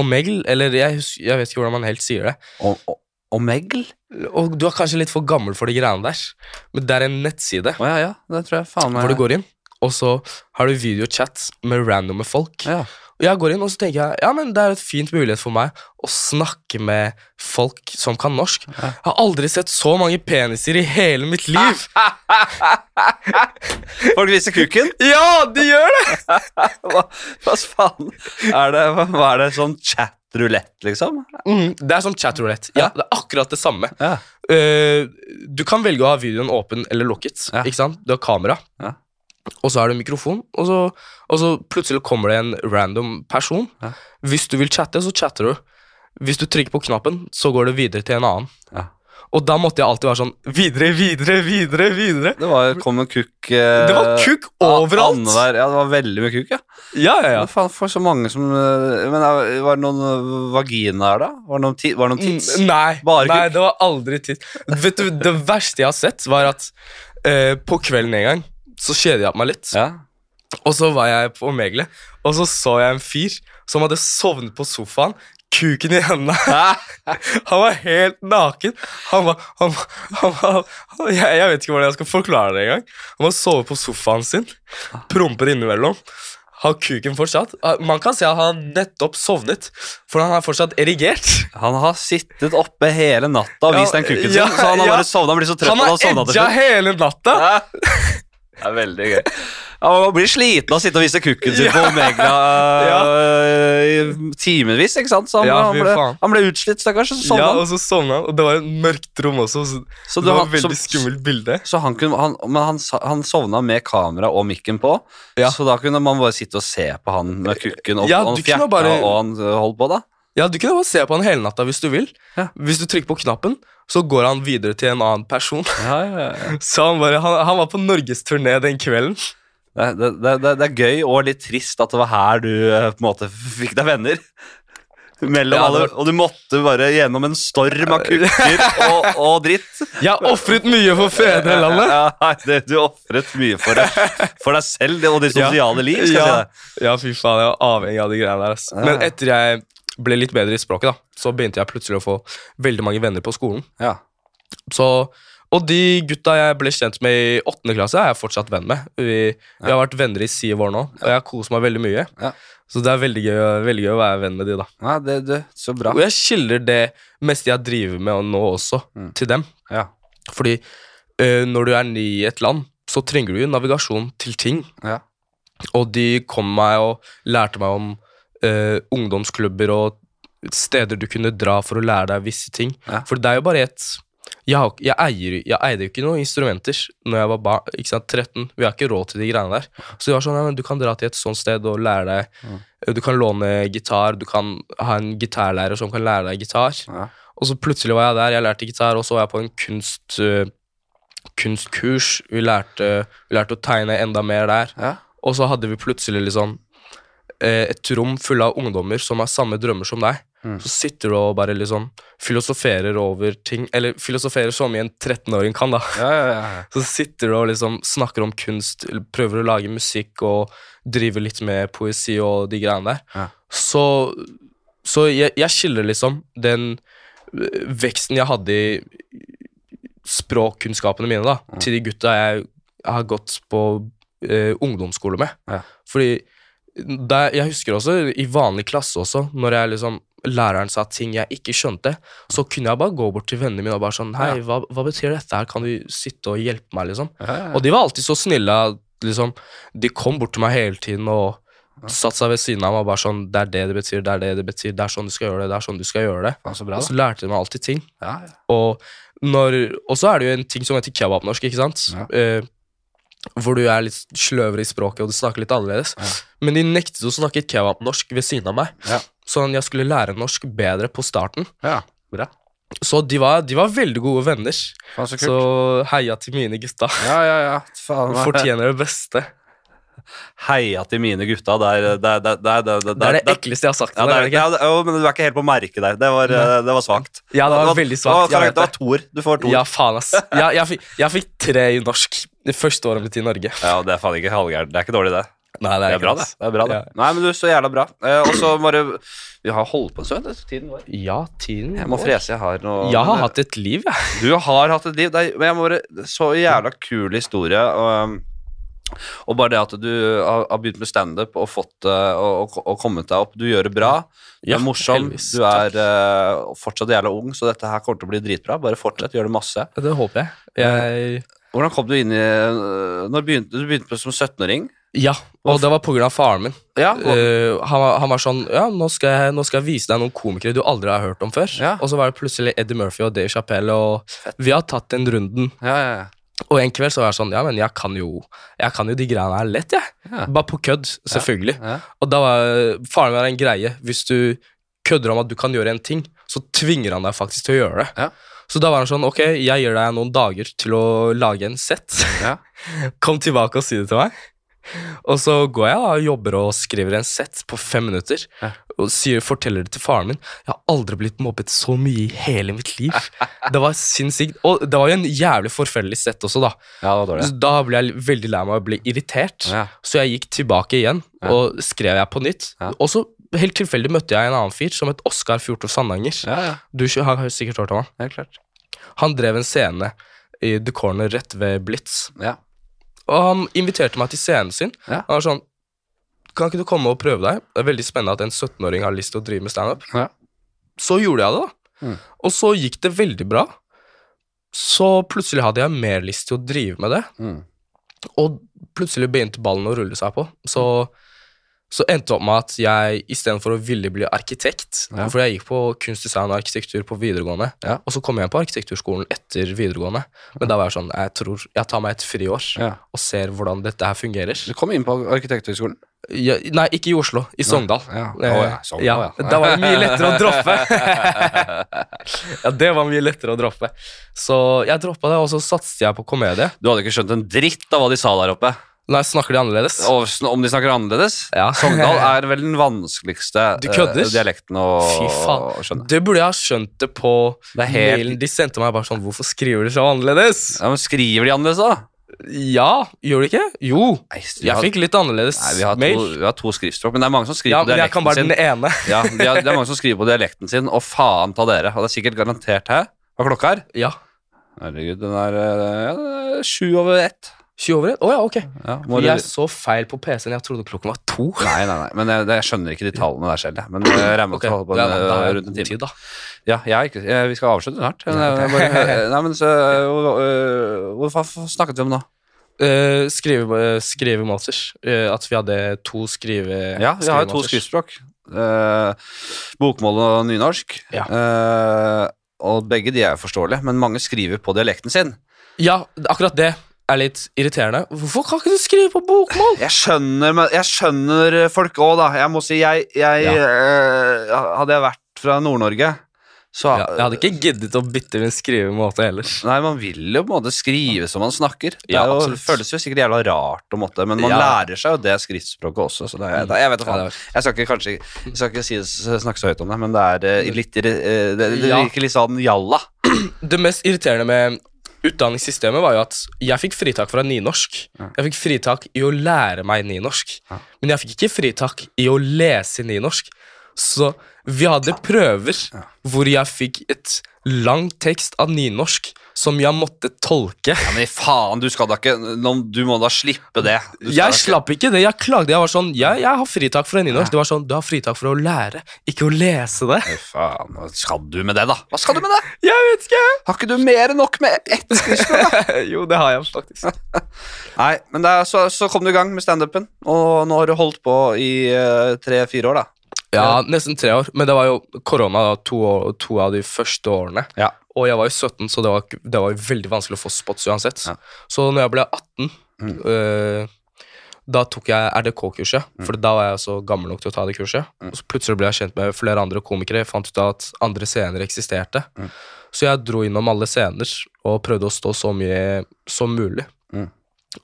[SPEAKER 2] Omegl? Eller jeg, jeg vet ikke hvordan man helt sier det.
[SPEAKER 1] O- Omegl?
[SPEAKER 2] Og du er kanskje litt for gammel for de greiene der, men det er en nettside
[SPEAKER 1] Oh, ja, ja. Det tror jeg faen meg
[SPEAKER 2] hvor du går inn, og så har du videochat med randomme folk.
[SPEAKER 1] Ja.
[SPEAKER 2] Og jeg går inn og så tenker jeg, ja, men det er et fint mulighet for meg å snakke med folk som kan norsk. Jeg har aldri sett så mange peniser i hele mitt liv.
[SPEAKER 1] Folk viser kuken?
[SPEAKER 2] Ja, de gjør det!
[SPEAKER 1] Hva, hva faen? Er det, hva, hva er det sånn chat-rulett, liksom?
[SPEAKER 2] Mm, det er som chatroulette. Ja, det er akkurat det samme.
[SPEAKER 1] Ja.
[SPEAKER 2] Uh, du kan velge å ha videoen åpen eller lukket.
[SPEAKER 1] Ja.
[SPEAKER 2] ikke sant? Du har kamera,
[SPEAKER 1] Ja.
[SPEAKER 2] Og så er det mikrofon, og så, og så plutselig kommer det en random person.
[SPEAKER 1] Ja.
[SPEAKER 2] Hvis du vil chatte, så chatter du. Hvis du trykker på knappen, så går det videre til en annen.
[SPEAKER 1] Ja.
[SPEAKER 2] Og da måtte jeg alltid være sånn videre, videre, videre, videre.
[SPEAKER 1] Det var, kom en kukk eh,
[SPEAKER 2] Det var kukk overalt!
[SPEAKER 1] annenhver- Ja, det var veldig mye kukk, ja.
[SPEAKER 2] Ja, ja, ja.
[SPEAKER 1] Faen for så mange som eh, Men eh, Var det noen vagina vaginaer, da? Var det noen, ti, var det noen tits?
[SPEAKER 2] Mm, Nei,
[SPEAKER 1] Bare
[SPEAKER 2] nei,
[SPEAKER 1] kukk?
[SPEAKER 2] det var aldri tids Vet du, Det verste jeg har sett, var at eh, på kvelden en gang så kjeder jeg meg litt.
[SPEAKER 1] Ja.
[SPEAKER 2] Og så var jeg på Omegle, og så så jeg en fyr som hadde sovnet på sofaen. Kuken i hendene. Han var helt naken. Han var, han, han han, jeg, jeg vet ikke hvordan jeg skal forklare det engang. Han var sovet på sofaen sin, promper innimellom. Har kuken fortsatt. Man kan si at han nettopp sovnet, for han er fortsatt erigert.
[SPEAKER 1] Han har sittet oppe hele natta og
[SPEAKER 2] Ja,
[SPEAKER 1] vist den kuken sin,
[SPEAKER 2] ja,
[SPEAKER 1] så han har
[SPEAKER 2] ja.
[SPEAKER 1] bare sovna. Han blir så trøtt
[SPEAKER 2] Han har edga hele natta.
[SPEAKER 1] Ja. Det er veldig gøy. Ja, Man blir sliten av å sitte og vise kukken sin på Omega ja. i timevis, ikke sant? Så han,
[SPEAKER 2] Ja,
[SPEAKER 1] han,
[SPEAKER 2] fy
[SPEAKER 1] ble,
[SPEAKER 2] faen.
[SPEAKER 1] han ble utslitt, stakkars, så sovna
[SPEAKER 2] Ja,
[SPEAKER 1] han.
[SPEAKER 2] og så sovna han, og det var et mørkt rom også. Så
[SPEAKER 1] Så,
[SPEAKER 2] det
[SPEAKER 1] det
[SPEAKER 2] var et veldig
[SPEAKER 1] så,
[SPEAKER 2] skummelt bilde.
[SPEAKER 1] så han, kunne, han, men han, sa- han sovna med kamera og mikken på,
[SPEAKER 2] Ja.
[SPEAKER 1] så da kunne man bare sitte og se på han med kukken og,
[SPEAKER 2] Ja,
[SPEAKER 1] og
[SPEAKER 2] du
[SPEAKER 1] han
[SPEAKER 2] kunne
[SPEAKER 1] fjerta
[SPEAKER 2] bare-
[SPEAKER 1] og han øh, holdt på, da.
[SPEAKER 2] Ja, Du kunne bare se på han hele natta hvis du vil.
[SPEAKER 1] Ja.
[SPEAKER 2] Hvis du trykker på knappen, så går han videre til en annen person.
[SPEAKER 1] Ja, ja, ja.
[SPEAKER 2] Så han, bare, han, han var på norgesturné den kvelden.
[SPEAKER 1] Det, det, det, det, er gøy og litt trist at det var her du øh, på en måte fikk deg venner. Mellom alle, Og du måtte bare gjennom en storm av kukker og, og dritt.
[SPEAKER 2] Jeg har ofret mye for fedrelandet.
[SPEAKER 1] Ja, du ofret mye for, det, for deg selv og ditt sosiale liv. si deg.
[SPEAKER 2] ja, fy faen, jeg var avhengig av de greiene der.
[SPEAKER 1] Altså.
[SPEAKER 2] Men etter jeg ble litt bedre i språket, da, så begynte jeg plutselig å få veldig mange venner på skolen.
[SPEAKER 1] Ja.
[SPEAKER 2] Så, og de gutta jeg ble kjent med i åttende klasse, er jeg fortsatt venn med. Vi, vi har vært venner i syv år nå, og jeg kost meg veldig mye.
[SPEAKER 1] Ja.
[SPEAKER 2] Så det er veldig gøy, veldig gøy å være venn med de, da.
[SPEAKER 1] ja, det, det, så bra.
[SPEAKER 2] Og jeg skiller det meste jeg driver med nå også,
[SPEAKER 1] Mm.
[SPEAKER 2] til dem.
[SPEAKER 1] Ja.
[SPEAKER 2] Fordi øh, når du er ny i et land, så trenger du jo navigasjon til ting.
[SPEAKER 1] Ja.
[SPEAKER 2] Og de kom meg og lærte meg om eh, ungdomsklubber og steder du kunne dra for å lære deg visse ting.
[SPEAKER 1] Ja.
[SPEAKER 2] For det er jo bare et jeg, jeg, eier, jeg eide jo ikke noen instrumenter Når jeg var bar, ikke sant, 13. Vi har ikke råd til de greiene der. Så det var sånn, ja, men du kan dra til et sånt sted og lære deg
[SPEAKER 1] Mm.
[SPEAKER 2] Du kan låne gitar, du kan ha en gitarlærer som kan lære deg gitar.
[SPEAKER 1] Ja.
[SPEAKER 2] Og så plutselig var jeg der, jeg lærte gitar, og så var jeg på en kunst, uh, kunstkurs. Vi lærte, vi lærte å tegne enda mer der.
[SPEAKER 1] Ja.
[SPEAKER 2] Og så hadde vi plutselig liksom et rom full av ungdommer som har samme drømmer som deg.
[SPEAKER 1] Mm.
[SPEAKER 2] Så sitter du og bare liksom filosoferer over ting Eller filosoferer som i en 13-åring kan, da.
[SPEAKER 1] Ja, ja, ja.
[SPEAKER 2] Så sitter du og liksom snakker om kunst, prøver å lage musikk og driver litt med poesi og de greiene der.
[SPEAKER 1] Ja.
[SPEAKER 2] Så, så jeg, jeg skiller liksom den øh, veksten jeg hadde i språkkunnskapene mine da, til de gutta jeg har gått på eh, ungdomsskole med.
[SPEAKER 1] Ja.
[SPEAKER 2] Fordi der, jeg husker også i vanlig klasse også, når jeg liksom læreren sa ting jeg ikke skjønte, så kunne jeg bare gå bort til vennene mine og bare sånn Hei, hva, hva betyr dette her? Kan du sitte og hjelpe meg, liksom? Og de var alltid så snille. Liksom, de kom bort til meg hele tiden og satte seg ved siden av meg og bare sånn Det er det det betyr, det er det det betyr, det er sånn du skal gjøre det, det er sånn du skal gjøre det.
[SPEAKER 1] Så bra,
[SPEAKER 2] Og så lærte de meg alltid ting.
[SPEAKER 1] Ja, ja.
[SPEAKER 2] Og, når, og så er det jo en ting som heter kebabnorsk, ikke sant?
[SPEAKER 1] Ja.
[SPEAKER 2] Eh, hvor du er litt sløvere i språket, og du snakker litt annerledes.
[SPEAKER 1] Ja.
[SPEAKER 2] Men de nektet å snakke kebabnorsk ved siden av meg.
[SPEAKER 1] Ja.
[SPEAKER 2] Sånn jeg skulle lære norsk bedre på starten.
[SPEAKER 1] ja. Bra.
[SPEAKER 2] Så de var, de var veldig gode venner.
[SPEAKER 1] Faen, så.
[SPEAKER 2] Så heia til mine gutta.
[SPEAKER 1] Ja, ja, ja. Faen,
[SPEAKER 2] Fortjener det beste.
[SPEAKER 1] Heia til mine gutta. Det er det, er- det, er- det, er- det, er-
[SPEAKER 2] Det det ekleste jeg har sagt.
[SPEAKER 1] Ja, det er,
[SPEAKER 2] det
[SPEAKER 1] det, jo, men du er ikke helt på merket der. Det var, eh, det var svakt.
[SPEAKER 2] Ja, det var veldig svakt.
[SPEAKER 1] Det var, var. Tor. Du får Tor.
[SPEAKER 2] Ja, faen, ass. Jeg, jeg, fikk, jeg fikk tre i norsk det første året mitt i Norge.
[SPEAKER 1] Ja, det er faen ikke halvgærent. Det er ikke dårlig, det.
[SPEAKER 2] Nei,
[SPEAKER 1] Det er
[SPEAKER 2] ikke
[SPEAKER 1] bra, det. det, er bra, det.
[SPEAKER 2] Ja.
[SPEAKER 1] Nei, men du, så jævla bra. Eh, og så bare Vi har holdt på en stund. Tiden går.
[SPEAKER 2] Ja, tiden
[SPEAKER 1] Jeg må frese. Jeg har noe
[SPEAKER 2] Jeg har
[SPEAKER 1] men,
[SPEAKER 2] hatt et liv, jeg.
[SPEAKER 1] Du har hatt et liv. Det er, men jeg må bare Så jævla kul historie. Og, um, Og bare det at du har, har begynt med standup og fått det og, og, og kommet deg opp Du gjør det bra. Du
[SPEAKER 2] Ja,
[SPEAKER 1] er morsom.
[SPEAKER 2] Helvis,
[SPEAKER 1] Du er uh, fortsatt jævla ung, så dette her kommer til å bli dritbra. Bare fortsett, gjør det masse.
[SPEAKER 2] Det håper jeg. jeg
[SPEAKER 1] Hvordan kom du inn i eh, Når begynte du begynte som 17-åring?
[SPEAKER 2] ja, og det var av faren min.
[SPEAKER 1] Ja, og,
[SPEAKER 2] Eh, han, var, han var sånn Ja, nå skal, jeg, nå skal jeg vise deg noen komikere du aldri har hørt om før.
[SPEAKER 1] Ja.
[SPEAKER 2] Og så var det plutselig Eddie Murphy og Dave Chappelle, og vi har tatt den runden.
[SPEAKER 1] ja, ja, ja.
[SPEAKER 2] Og en kveld så var jeg sånn Ja, men jeg kan jo Jeg kan jo de greiene her lett, jeg.
[SPEAKER 1] Ja.
[SPEAKER 2] Bare på kødd, selvfølgelig.
[SPEAKER 1] ja.
[SPEAKER 2] Og da var faren min en greie. Hvis du kødder om at du kan gjøre en ting, så tvinger han deg faktisk til å gjøre det. Så da var han sånn Ok, jeg gir deg noen dager til å lage en sett.
[SPEAKER 1] Ja.
[SPEAKER 2] Kom tilbake og si det til meg. Og så går jeg og jobber og skriver en sett på fem minutter.
[SPEAKER 1] Ja.
[SPEAKER 2] Og sier, forteller det til faren min. Jeg har aldri blitt mobbet så mye i hele mitt liv. Det var sinnssykt. Og det var jo en jævlig forferdelig sett også, da.
[SPEAKER 1] ja, det var dårlig.
[SPEAKER 2] Så da ble jeg veldig lei meg og ble irritert.
[SPEAKER 1] Ja.
[SPEAKER 2] Så jeg gikk tilbake igjen, og skrev jeg på nytt. Og så helt tilfeldig møtte jeg en annen fyr som het Oskar Fjortov Sandanger.
[SPEAKER 1] Ja, ja,
[SPEAKER 2] Du har sikkert hørt om han.
[SPEAKER 1] Ja, klart.
[SPEAKER 2] Han drev en scene i The Corner rett ved Blitz.
[SPEAKER 1] Ja.
[SPEAKER 2] Og han inviterte meg til scenen sin.
[SPEAKER 1] Ja.
[SPEAKER 2] Han var sånn Kan ikke du komme og prøve deg? Det er veldig spennende at en 17-åring har lyst til å drive med standup.
[SPEAKER 1] Ja.
[SPEAKER 2] Så gjorde jeg det, da.
[SPEAKER 1] Mm.
[SPEAKER 2] Og så gikk det veldig bra. Så plutselig hadde jeg mer lyst til å drive med det.
[SPEAKER 1] Mm.
[SPEAKER 2] Og plutselig begynte ballen å rulle seg på. Så, så endte det opp med at jeg istedenfor å ville bli arkitekt
[SPEAKER 1] Ja.
[SPEAKER 2] For jeg gikk på kunst, design og arkitektur på videregående,
[SPEAKER 1] Ja.
[SPEAKER 2] og så kom jeg på arkitekturskolen etter videregående. Men da var jeg sånn Jeg tror jeg tar meg et friår
[SPEAKER 1] Ja.
[SPEAKER 2] og ser hvordan dette her fungerer.
[SPEAKER 1] Du kom inn på arkitekturskolen?
[SPEAKER 2] Ja, nei, ikke i Oslo. I Sogndal.
[SPEAKER 1] Ja.
[SPEAKER 2] Eh,
[SPEAKER 1] Å, ja. Sogndal,
[SPEAKER 2] ja,
[SPEAKER 1] ja.
[SPEAKER 2] Da var det mye lettere å droppe. ja, det var mye lettere å droppe. Så jeg droppa det, og så satset jeg på komedie.
[SPEAKER 1] Du hadde ikke skjønt en dritt av hva de sa der oppe.
[SPEAKER 2] Nei, snakker de annerledes?
[SPEAKER 1] Og om de snakker annerledes.
[SPEAKER 2] Ja.
[SPEAKER 1] Sogndal er vel den vanskeligste eh, dialekten å, å skjønne.
[SPEAKER 2] Det burde jeg ha skjønt det på
[SPEAKER 1] Det er helt-
[SPEAKER 2] mailen de sendte meg. bare sånn, Hvorfor skriver de så annerledes?
[SPEAKER 1] Ja, men Skriver de annerledes, da?
[SPEAKER 2] Ja, gjør de ikke? Jo,
[SPEAKER 1] Nei,
[SPEAKER 2] jeg
[SPEAKER 1] har-
[SPEAKER 2] fikk litt annerledes
[SPEAKER 1] Nei, vi har, to,
[SPEAKER 2] mail.
[SPEAKER 1] vi har to skriftspråk, men det er mange som skriver
[SPEAKER 2] Ja,
[SPEAKER 1] på
[SPEAKER 2] men jeg kan bare
[SPEAKER 1] dialekten
[SPEAKER 2] den
[SPEAKER 1] sin.
[SPEAKER 2] ene.
[SPEAKER 1] Ja, de har, det er mange som skriver på dialekten sin, og faen ta dere. Og det er sikkert garantert her. Hva er klokka er?
[SPEAKER 2] Ja,
[SPEAKER 1] Herregud, den er, eh, ja, den er sju over ett.
[SPEAKER 2] 20 over 1? Å ja, ok.
[SPEAKER 1] Ja, må
[SPEAKER 2] Jeg så feil på PC-en. Jeg trodde klokken var to.
[SPEAKER 1] Nei, nei, nei, men jeg, jeg skjønner ikke de tallene der selv. jeg. Men jeg regner med vi holder på
[SPEAKER 2] ja, da
[SPEAKER 1] rundt en time.
[SPEAKER 2] tid, da.
[SPEAKER 1] Ja, jeg jeg, vi skal avslutte snart. Bare, nei, men så, Hva snakket vi om nå?
[SPEAKER 2] Uh, skrive, skrivemåter. Uh, at vi hadde to skrive...
[SPEAKER 1] Ja, vi har jo to skriftspråk. Uh, bokmål og nynorsk.
[SPEAKER 2] Ja.
[SPEAKER 1] Eh, og begge de er forståelige, men mange skriver på dialekten sin.
[SPEAKER 2] Ja, akkurat det er litt irriterende. Hvorfor kan ikke du skrive på bokmål?
[SPEAKER 1] Jeg skjønner, jeg skjønner folk òg, da. Jeg må si, jeg, jeg eh, Hadde jeg vært fra Nord-Norge, så
[SPEAKER 2] Ja, jeg hadde ikke giddet å bytte min skrivemåte heller.
[SPEAKER 1] Nei, man vil jo på en måte skrive som man snakker. Det
[SPEAKER 2] Ja,
[SPEAKER 1] jo, føles jo sikkert jævla rart å måtte, men man
[SPEAKER 2] Ja.
[SPEAKER 1] lærer seg jo det skriftspråket også, så det det, jeg vet
[SPEAKER 2] hva,
[SPEAKER 1] Jeg skal ikke kanskje Jeg skal ikke si, snakke så høyt om det, men det er eh, litt eh, Det, det virker litt sånn jalla.
[SPEAKER 2] Det mest irriterende med utdanningssystemet var jo at jeg fikk fritak fra nynorsk. Jeg fikk fritak i å lære meg nynorsk, men jeg fikk ikke fritak i å lese nynorsk. Så vi hadde prøver hvor jeg fikk et lang tekst av nynorsk som jeg måtte tolke.
[SPEAKER 1] Ja, men faen, du skal da ikke Du må da slippe det. Da
[SPEAKER 2] Jeg slapp ikke det. Jeg klagde. Jeg var sånn Jeg, jeg har fritak fra nynorsk. Det var sånn Du har fritak for å lære, ikke å lese det.
[SPEAKER 1] Nei, faen, hva skal du med det, da? Hva skal du med det?
[SPEAKER 2] Jeg vet ikke.
[SPEAKER 1] Har ikke du mer enn nok med ett skriftspråk?
[SPEAKER 2] jo, det har jeg faktisk.
[SPEAKER 1] Nei, men er, så, så kom du i gang med standupen, og nå har du holdt på i uh, tre-fire år, da.
[SPEAKER 2] Ja, nesten tre år. Men det var jo korona da, to, år, to av de første årene.
[SPEAKER 1] Ja.
[SPEAKER 2] Og jeg var jo 17, så det var, det var veldig vanskelig å få spots uansett.
[SPEAKER 1] Ja.
[SPEAKER 2] Så når jeg ble 18,
[SPEAKER 1] Mm.
[SPEAKER 2] øh, da tok jeg RDK-kurset. For da var jeg så gammel nok til å ta det kurset.
[SPEAKER 1] Mm.
[SPEAKER 2] Og så plutselig ble jeg kjent med flere andre komikere. Jeg fant ut at andre scener eksisterte.
[SPEAKER 1] Mm.
[SPEAKER 2] Så jeg dro innom alle scener og prøvde å stå så mye som mulig.
[SPEAKER 1] Mm.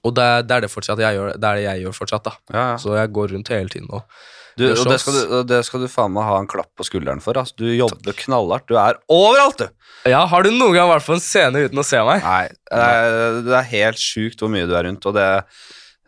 [SPEAKER 2] Og det, det er det fortsatt jeg gjør, det er det jeg gjør fortsatt. da
[SPEAKER 1] Ja, ja.
[SPEAKER 2] Så jeg går rundt hele tiden og
[SPEAKER 1] Du, og det skal, du, det skal du faen meg ha en klapp på skulderen for. Altså. Du jobber knallhardt. Du er overalt, du!
[SPEAKER 2] Ja, Har du noen gang vært på en scene uten å se meg?
[SPEAKER 1] Nei, det er, det er helt sjukt hvor mye du er rundt. Og det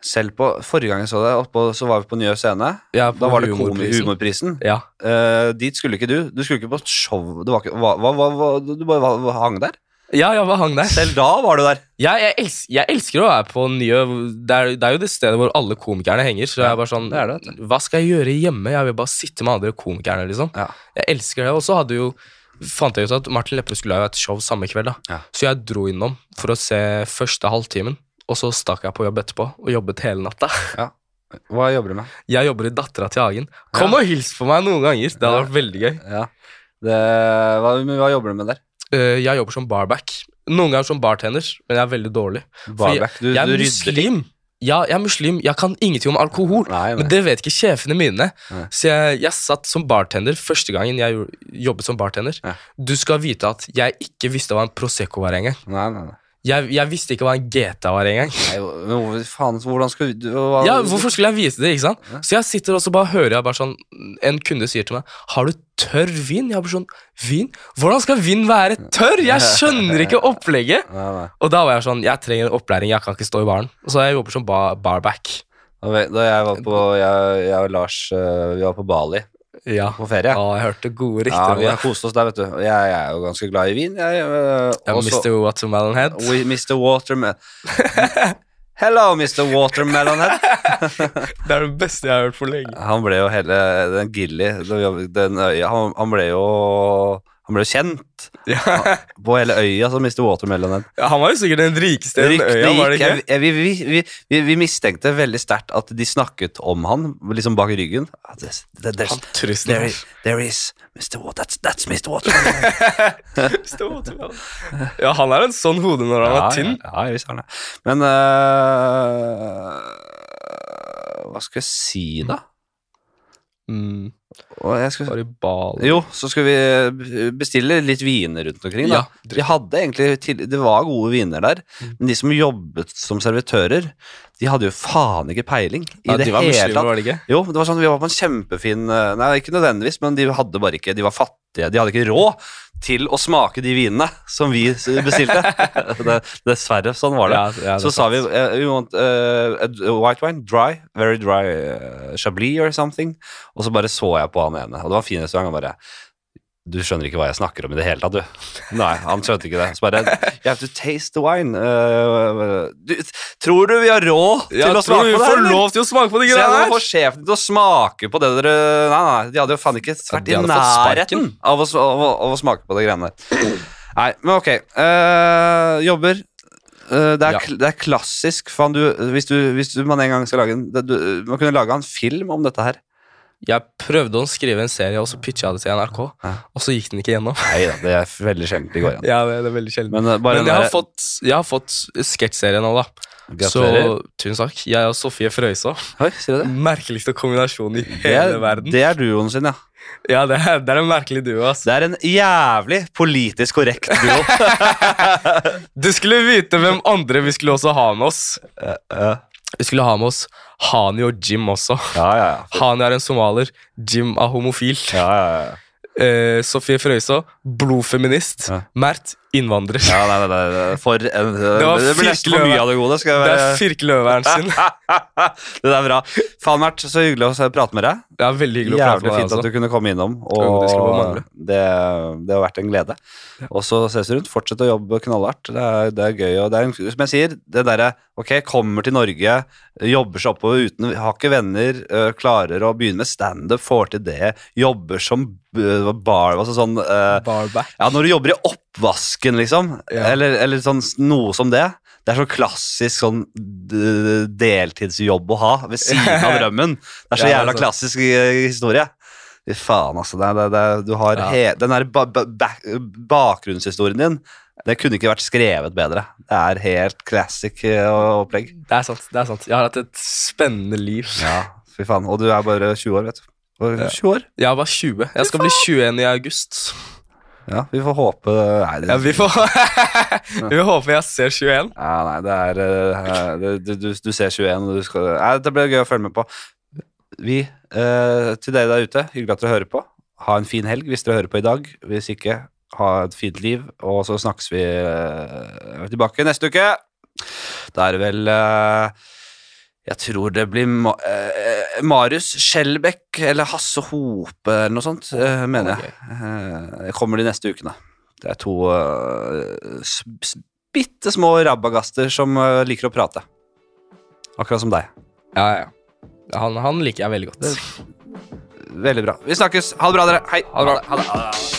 [SPEAKER 1] selv på Forrige gang jeg så det, så var vi på Njø scene.
[SPEAKER 2] Ja, på
[SPEAKER 1] Da var det
[SPEAKER 2] humorprisen.
[SPEAKER 1] humorprisen.
[SPEAKER 2] Ja.
[SPEAKER 1] Uh, dit skulle ikke du. Du skulle ikke på show. Du, var hva, hva, du bare hang der.
[SPEAKER 2] Ja, jeg bare hang der.
[SPEAKER 1] Selv da var du der.
[SPEAKER 2] Ja, jeg, els jeg elsker å være på nye det er, det er jo det stedet hvor alle komikerne henger. Så jeg er bare sånn
[SPEAKER 1] det er det,
[SPEAKER 2] Hva skal jeg gjøre hjemme? Jeg vil bare sitte med andre komikerne, liksom.
[SPEAKER 1] Ja.
[SPEAKER 2] Jeg elsker det. Og så hadde jo fant jeg ut at Martin Leppe skulle ha et show samme kveld. da
[SPEAKER 1] Ja.
[SPEAKER 2] Så jeg dro innom for å se første halvtimen, og så stakk jeg på jobb etterpå og jobbet hele natta.
[SPEAKER 1] Hva jobber du med?
[SPEAKER 2] Jeg jobber i Dattera til Hagen. Kom og hils på meg noen ganger. Det hadde vært veldig gøy.
[SPEAKER 1] Ja. Det, hva, hva jobber du med der?
[SPEAKER 2] Eh, jeg jobber som barback. Noen ganger som bartender, men jeg er veldig dårlig.
[SPEAKER 1] Barback? Du,
[SPEAKER 2] jeg er
[SPEAKER 1] du
[SPEAKER 2] muslim. Ja, jeg er muslim. Jeg kan ingenting om alkohol.
[SPEAKER 1] Nei,
[SPEAKER 2] Men det vet ikke sjefene mine.
[SPEAKER 1] Nei.
[SPEAKER 2] Så jeg, jeg satt som bartender første gangen jeg jobbet som bartender. Du skal vite at jeg ikke visste hva en Prosecco var engang.
[SPEAKER 1] Nei, nei, nei.
[SPEAKER 2] Jeg, jeg visste ikke hva en GTA var engang.
[SPEAKER 1] Hvordan skal du hva,
[SPEAKER 2] Ja, hvorfor skulle jeg vise det, ikke sant? Så jeg sitter og så bare hører jeg bare sånn En kunde sier til meg Har du tørr vin? Jeg bare sånn Vin? Hvordan skal vin være tørr? Jeg skjønner ikke opplegget. Og da var jeg sånn Jeg trenger opplæring, jeg kan ikke stå i baren. Så jeg jobber som bar barback.
[SPEAKER 1] Da jeg var på Jeg, jeg og Lars eh, Vi var på Bali
[SPEAKER 2] Ja.
[SPEAKER 1] på ferie.
[SPEAKER 2] Ja, jeg hørte gode rykter Ja,
[SPEAKER 1] vi har kost oss der, vet du. Jeg, jeg er jo ganske glad i vin. Jeg, øh,
[SPEAKER 2] Ja, Mr. Watermelon Head.
[SPEAKER 1] We, Mr. Watermelon Hello, Mr. Watermelon Head.
[SPEAKER 2] Det er det beste jeg har hørt for lenge.
[SPEAKER 1] Han ble jo hele Den Gilly den den, han, han ble jo Han ble kjent
[SPEAKER 2] Ja.
[SPEAKER 1] på hele øya som Mr. Watermelon Ja,
[SPEAKER 2] Han var jo sikkert den rikeste i øya, var det ikke?
[SPEAKER 1] jeg, vi, vi, vi, vi, mistenkte veldig sterkt at de snakket om han, liksom bak ryggen. There's,
[SPEAKER 2] there's-
[SPEAKER 1] there, is, there is Mr. Water, that's, that's Mr. Watermelon
[SPEAKER 2] Mr. Watermelon. Ja, han er en sånn hode når han er tynn.
[SPEAKER 1] Ja, ja, visst han er. Men uh, Hva skal jeg si, da?
[SPEAKER 2] Mm,
[SPEAKER 1] skal, jo, så skal vi bestille litt viner rundt omkring. Da.
[SPEAKER 2] Ja,
[SPEAKER 1] De hadde egentlig Det var gode viner der,
[SPEAKER 2] Mm.
[SPEAKER 1] men de som jobbet som servitører, de hadde jo faen ikke peiling i
[SPEAKER 2] Ja,
[SPEAKER 1] det
[SPEAKER 2] de var
[SPEAKER 1] hele tatt.
[SPEAKER 2] var det ikke?
[SPEAKER 1] Jo, det var sånn, vi var på en kjempefin eh, Nei, ikke nødvendigvis, men de hadde bare ikke De var fattige. De hadde ikke råd til å smake de vinene som vi bestilte. det, dessverre, sånn var det.
[SPEAKER 2] Ja, ja, det
[SPEAKER 1] så sa vi uh, we want uh, white wine, dry, very dry, uh, chablis or something. Og så bare så jeg på han ene, og det var en fin restaurant, og bare du skjønner ikke hva jeg snakker om i det hele tatt, du. Nei, han skjønte ikke det. Så bare You have to taste the wine. Uh, du, tror du vi har råd til
[SPEAKER 2] Jeg
[SPEAKER 1] å smake på det?
[SPEAKER 2] får lov til å smake på det
[SPEAKER 1] Så jeg
[SPEAKER 2] Se,
[SPEAKER 1] nå
[SPEAKER 2] får
[SPEAKER 1] sjefen til å smake på det dere Nei, nei, de hadde jo faen ikke vært i nærheten av å, av, å, av å smake på de greiene der. Nei, men ok. Uh, jobber. Uh, det, er,
[SPEAKER 2] Ja.
[SPEAKER 1] det er klassisk. Faen, du, hvis, du, hvis du, man en gang skal lage en det, Man kunne laga en film om dette her.
[SPEAKER 2] Jeg prøvde å skrive en serie, og så pitcha jeg det til NRK,
[SPEAKER 1] Hæ?
[SPEAKER 2] og så gikk den ikke gjennom.
[SPEAKER 1] Nei da, det er veldig sjeldent det går igjen.
[SPEAKER 2] Ja, det, det er veldig sjelden.
[SPEAKER 1] Men, eh,
[SPEAKER 2] Men jeg har
[SPEAKER 1] der-
[SPEAKER 2] fått, jeg har fått sketsjserie nå, da.
[SPEAKER 1] Gratulerer.
[SPEAKER 2] Så tusen takk. Jeg og Sofie Frøysaa.
[SPEAKER 1] Det?
[SPEAKER 2] Merkeligste kombinasjon i
[SPEAKER 1] Det
[SPEAKER 2] hele
[SPEAKER 1] er,
[SPEAKER 2] verden.
[SPEAKER 1] det er duoen sin, ja.
[SPEAKER 2] Ja, det er, det er en merkelig duo, ass.
[SPEAKER 1] Det er en jævlig politisk korrekt duo.
[SPEAKER 2] Du skulle vite hvem andre vi skulle også ha med oss.
[SPEAKER 1] ja,
[SPEAKER 2] Vi skulle ha med oss Hani og Jim også.
[SPEAKER 1] ja, ja.
[SPEAKER 2] Hani er en somalier, Jim er homofil.
[SPEAKER 1] ja, ja, ja.
[SPEAKER 2] Eh, Sofie Frøysaa, blodfeminist.
[SPEAKER 1] Ja.
[SPEAKER 2] Mert, innvandrer.
[SPEAKER 1] Ja, nei, nei, nei, for en, det,
[SPEAKER 2] var
[SPEAKER 1] det blir nesten for mye av det gode. Skal jeg
[SPEAKER 2] Det er firkeløveren sin.
[SPEAKER 1] det er bra. Faen, Mert, så hyggelig å prate med deg.
[SPEAKER 2] Det er veldig hyggelig å prate med deg.
[SPEAKER 1] fint at du kunne komme innom.
[SPEAKER 2] Det
[SPEAKER 1] Og det, det har vært en glede. Og så ses vi rundt. Fortsett å jobbe knallhardt. Det er, det er gøy. Og det er, som jeg sier, det derre Ok, kommer til Norge, jobber seg oppover uten Har ikke venner, klarer å begynne med standup, får til det, jobber som bar... Altså sånn
[SPEAKER 2] Barback.
[SPEAKER 1] Ja, når du jobber i oppvasken, liksom,
[SPEAKER 2] Ja.
[SPEAKER 1] eller, eller sånn, noe som det. Det er så klassisk sånn deltidsjobb å ha ved siden av drømmen. Det er så jævla klassisk eh, historie. Fy faen, altså. Det, det, det, du har he, den der ba, ba, back- bakgrunnshistorien din. Det kunne ikke vært skrevet bedre. Det er helt classic eh, opplegg.
[SPEAKER 2] Det er sant. det er sant Jeg har hatt et spennende liv.
[SPEAKER 1] Ja, fy faen. Og du er bare 20 år, vet du. Og 20 år?
[SPEAKER 2] Jeg var 20. Jeg skal bli 21 i august.
[SPEAKER 1] Ja, vi får håpe Nei, det,
[SPEAKER 2] Ja, vi får Vi får håpe jeg ser 21.
[SPEAKER 1] Ja, nei, det er eh, det, du, du, du ser 21, og du skal Nei, Det blir gøy å følge med på. Vi, eh, til dere der ute, hyggelig at dere hører på. Ha en fin helg hvis dere hører på i dag. Hvis ikke, ha et fint liv. Og så snakkes vi eh, tilbake neste uke. Da er det vel eh, Jeg tror det blir Ma eh, Marius Skjelbæk eller Hasse Hope eller noe sånt, eh, mener jeg. Eh, kommer de neste ukene. Det er to uh, bitte små rabagaster som uh, liker å prate. Akkurat som deg.
[SPEAKER 2] Ja, ja. Han, han liker jeg veldig godt.
[SPEAKER 1] Veldig bra. Vi snakkes. Ha det bra, dere. Hei.
[SPEAKER 2] Ha det bra.
[SPEAKER 1] Ha det. Ha det.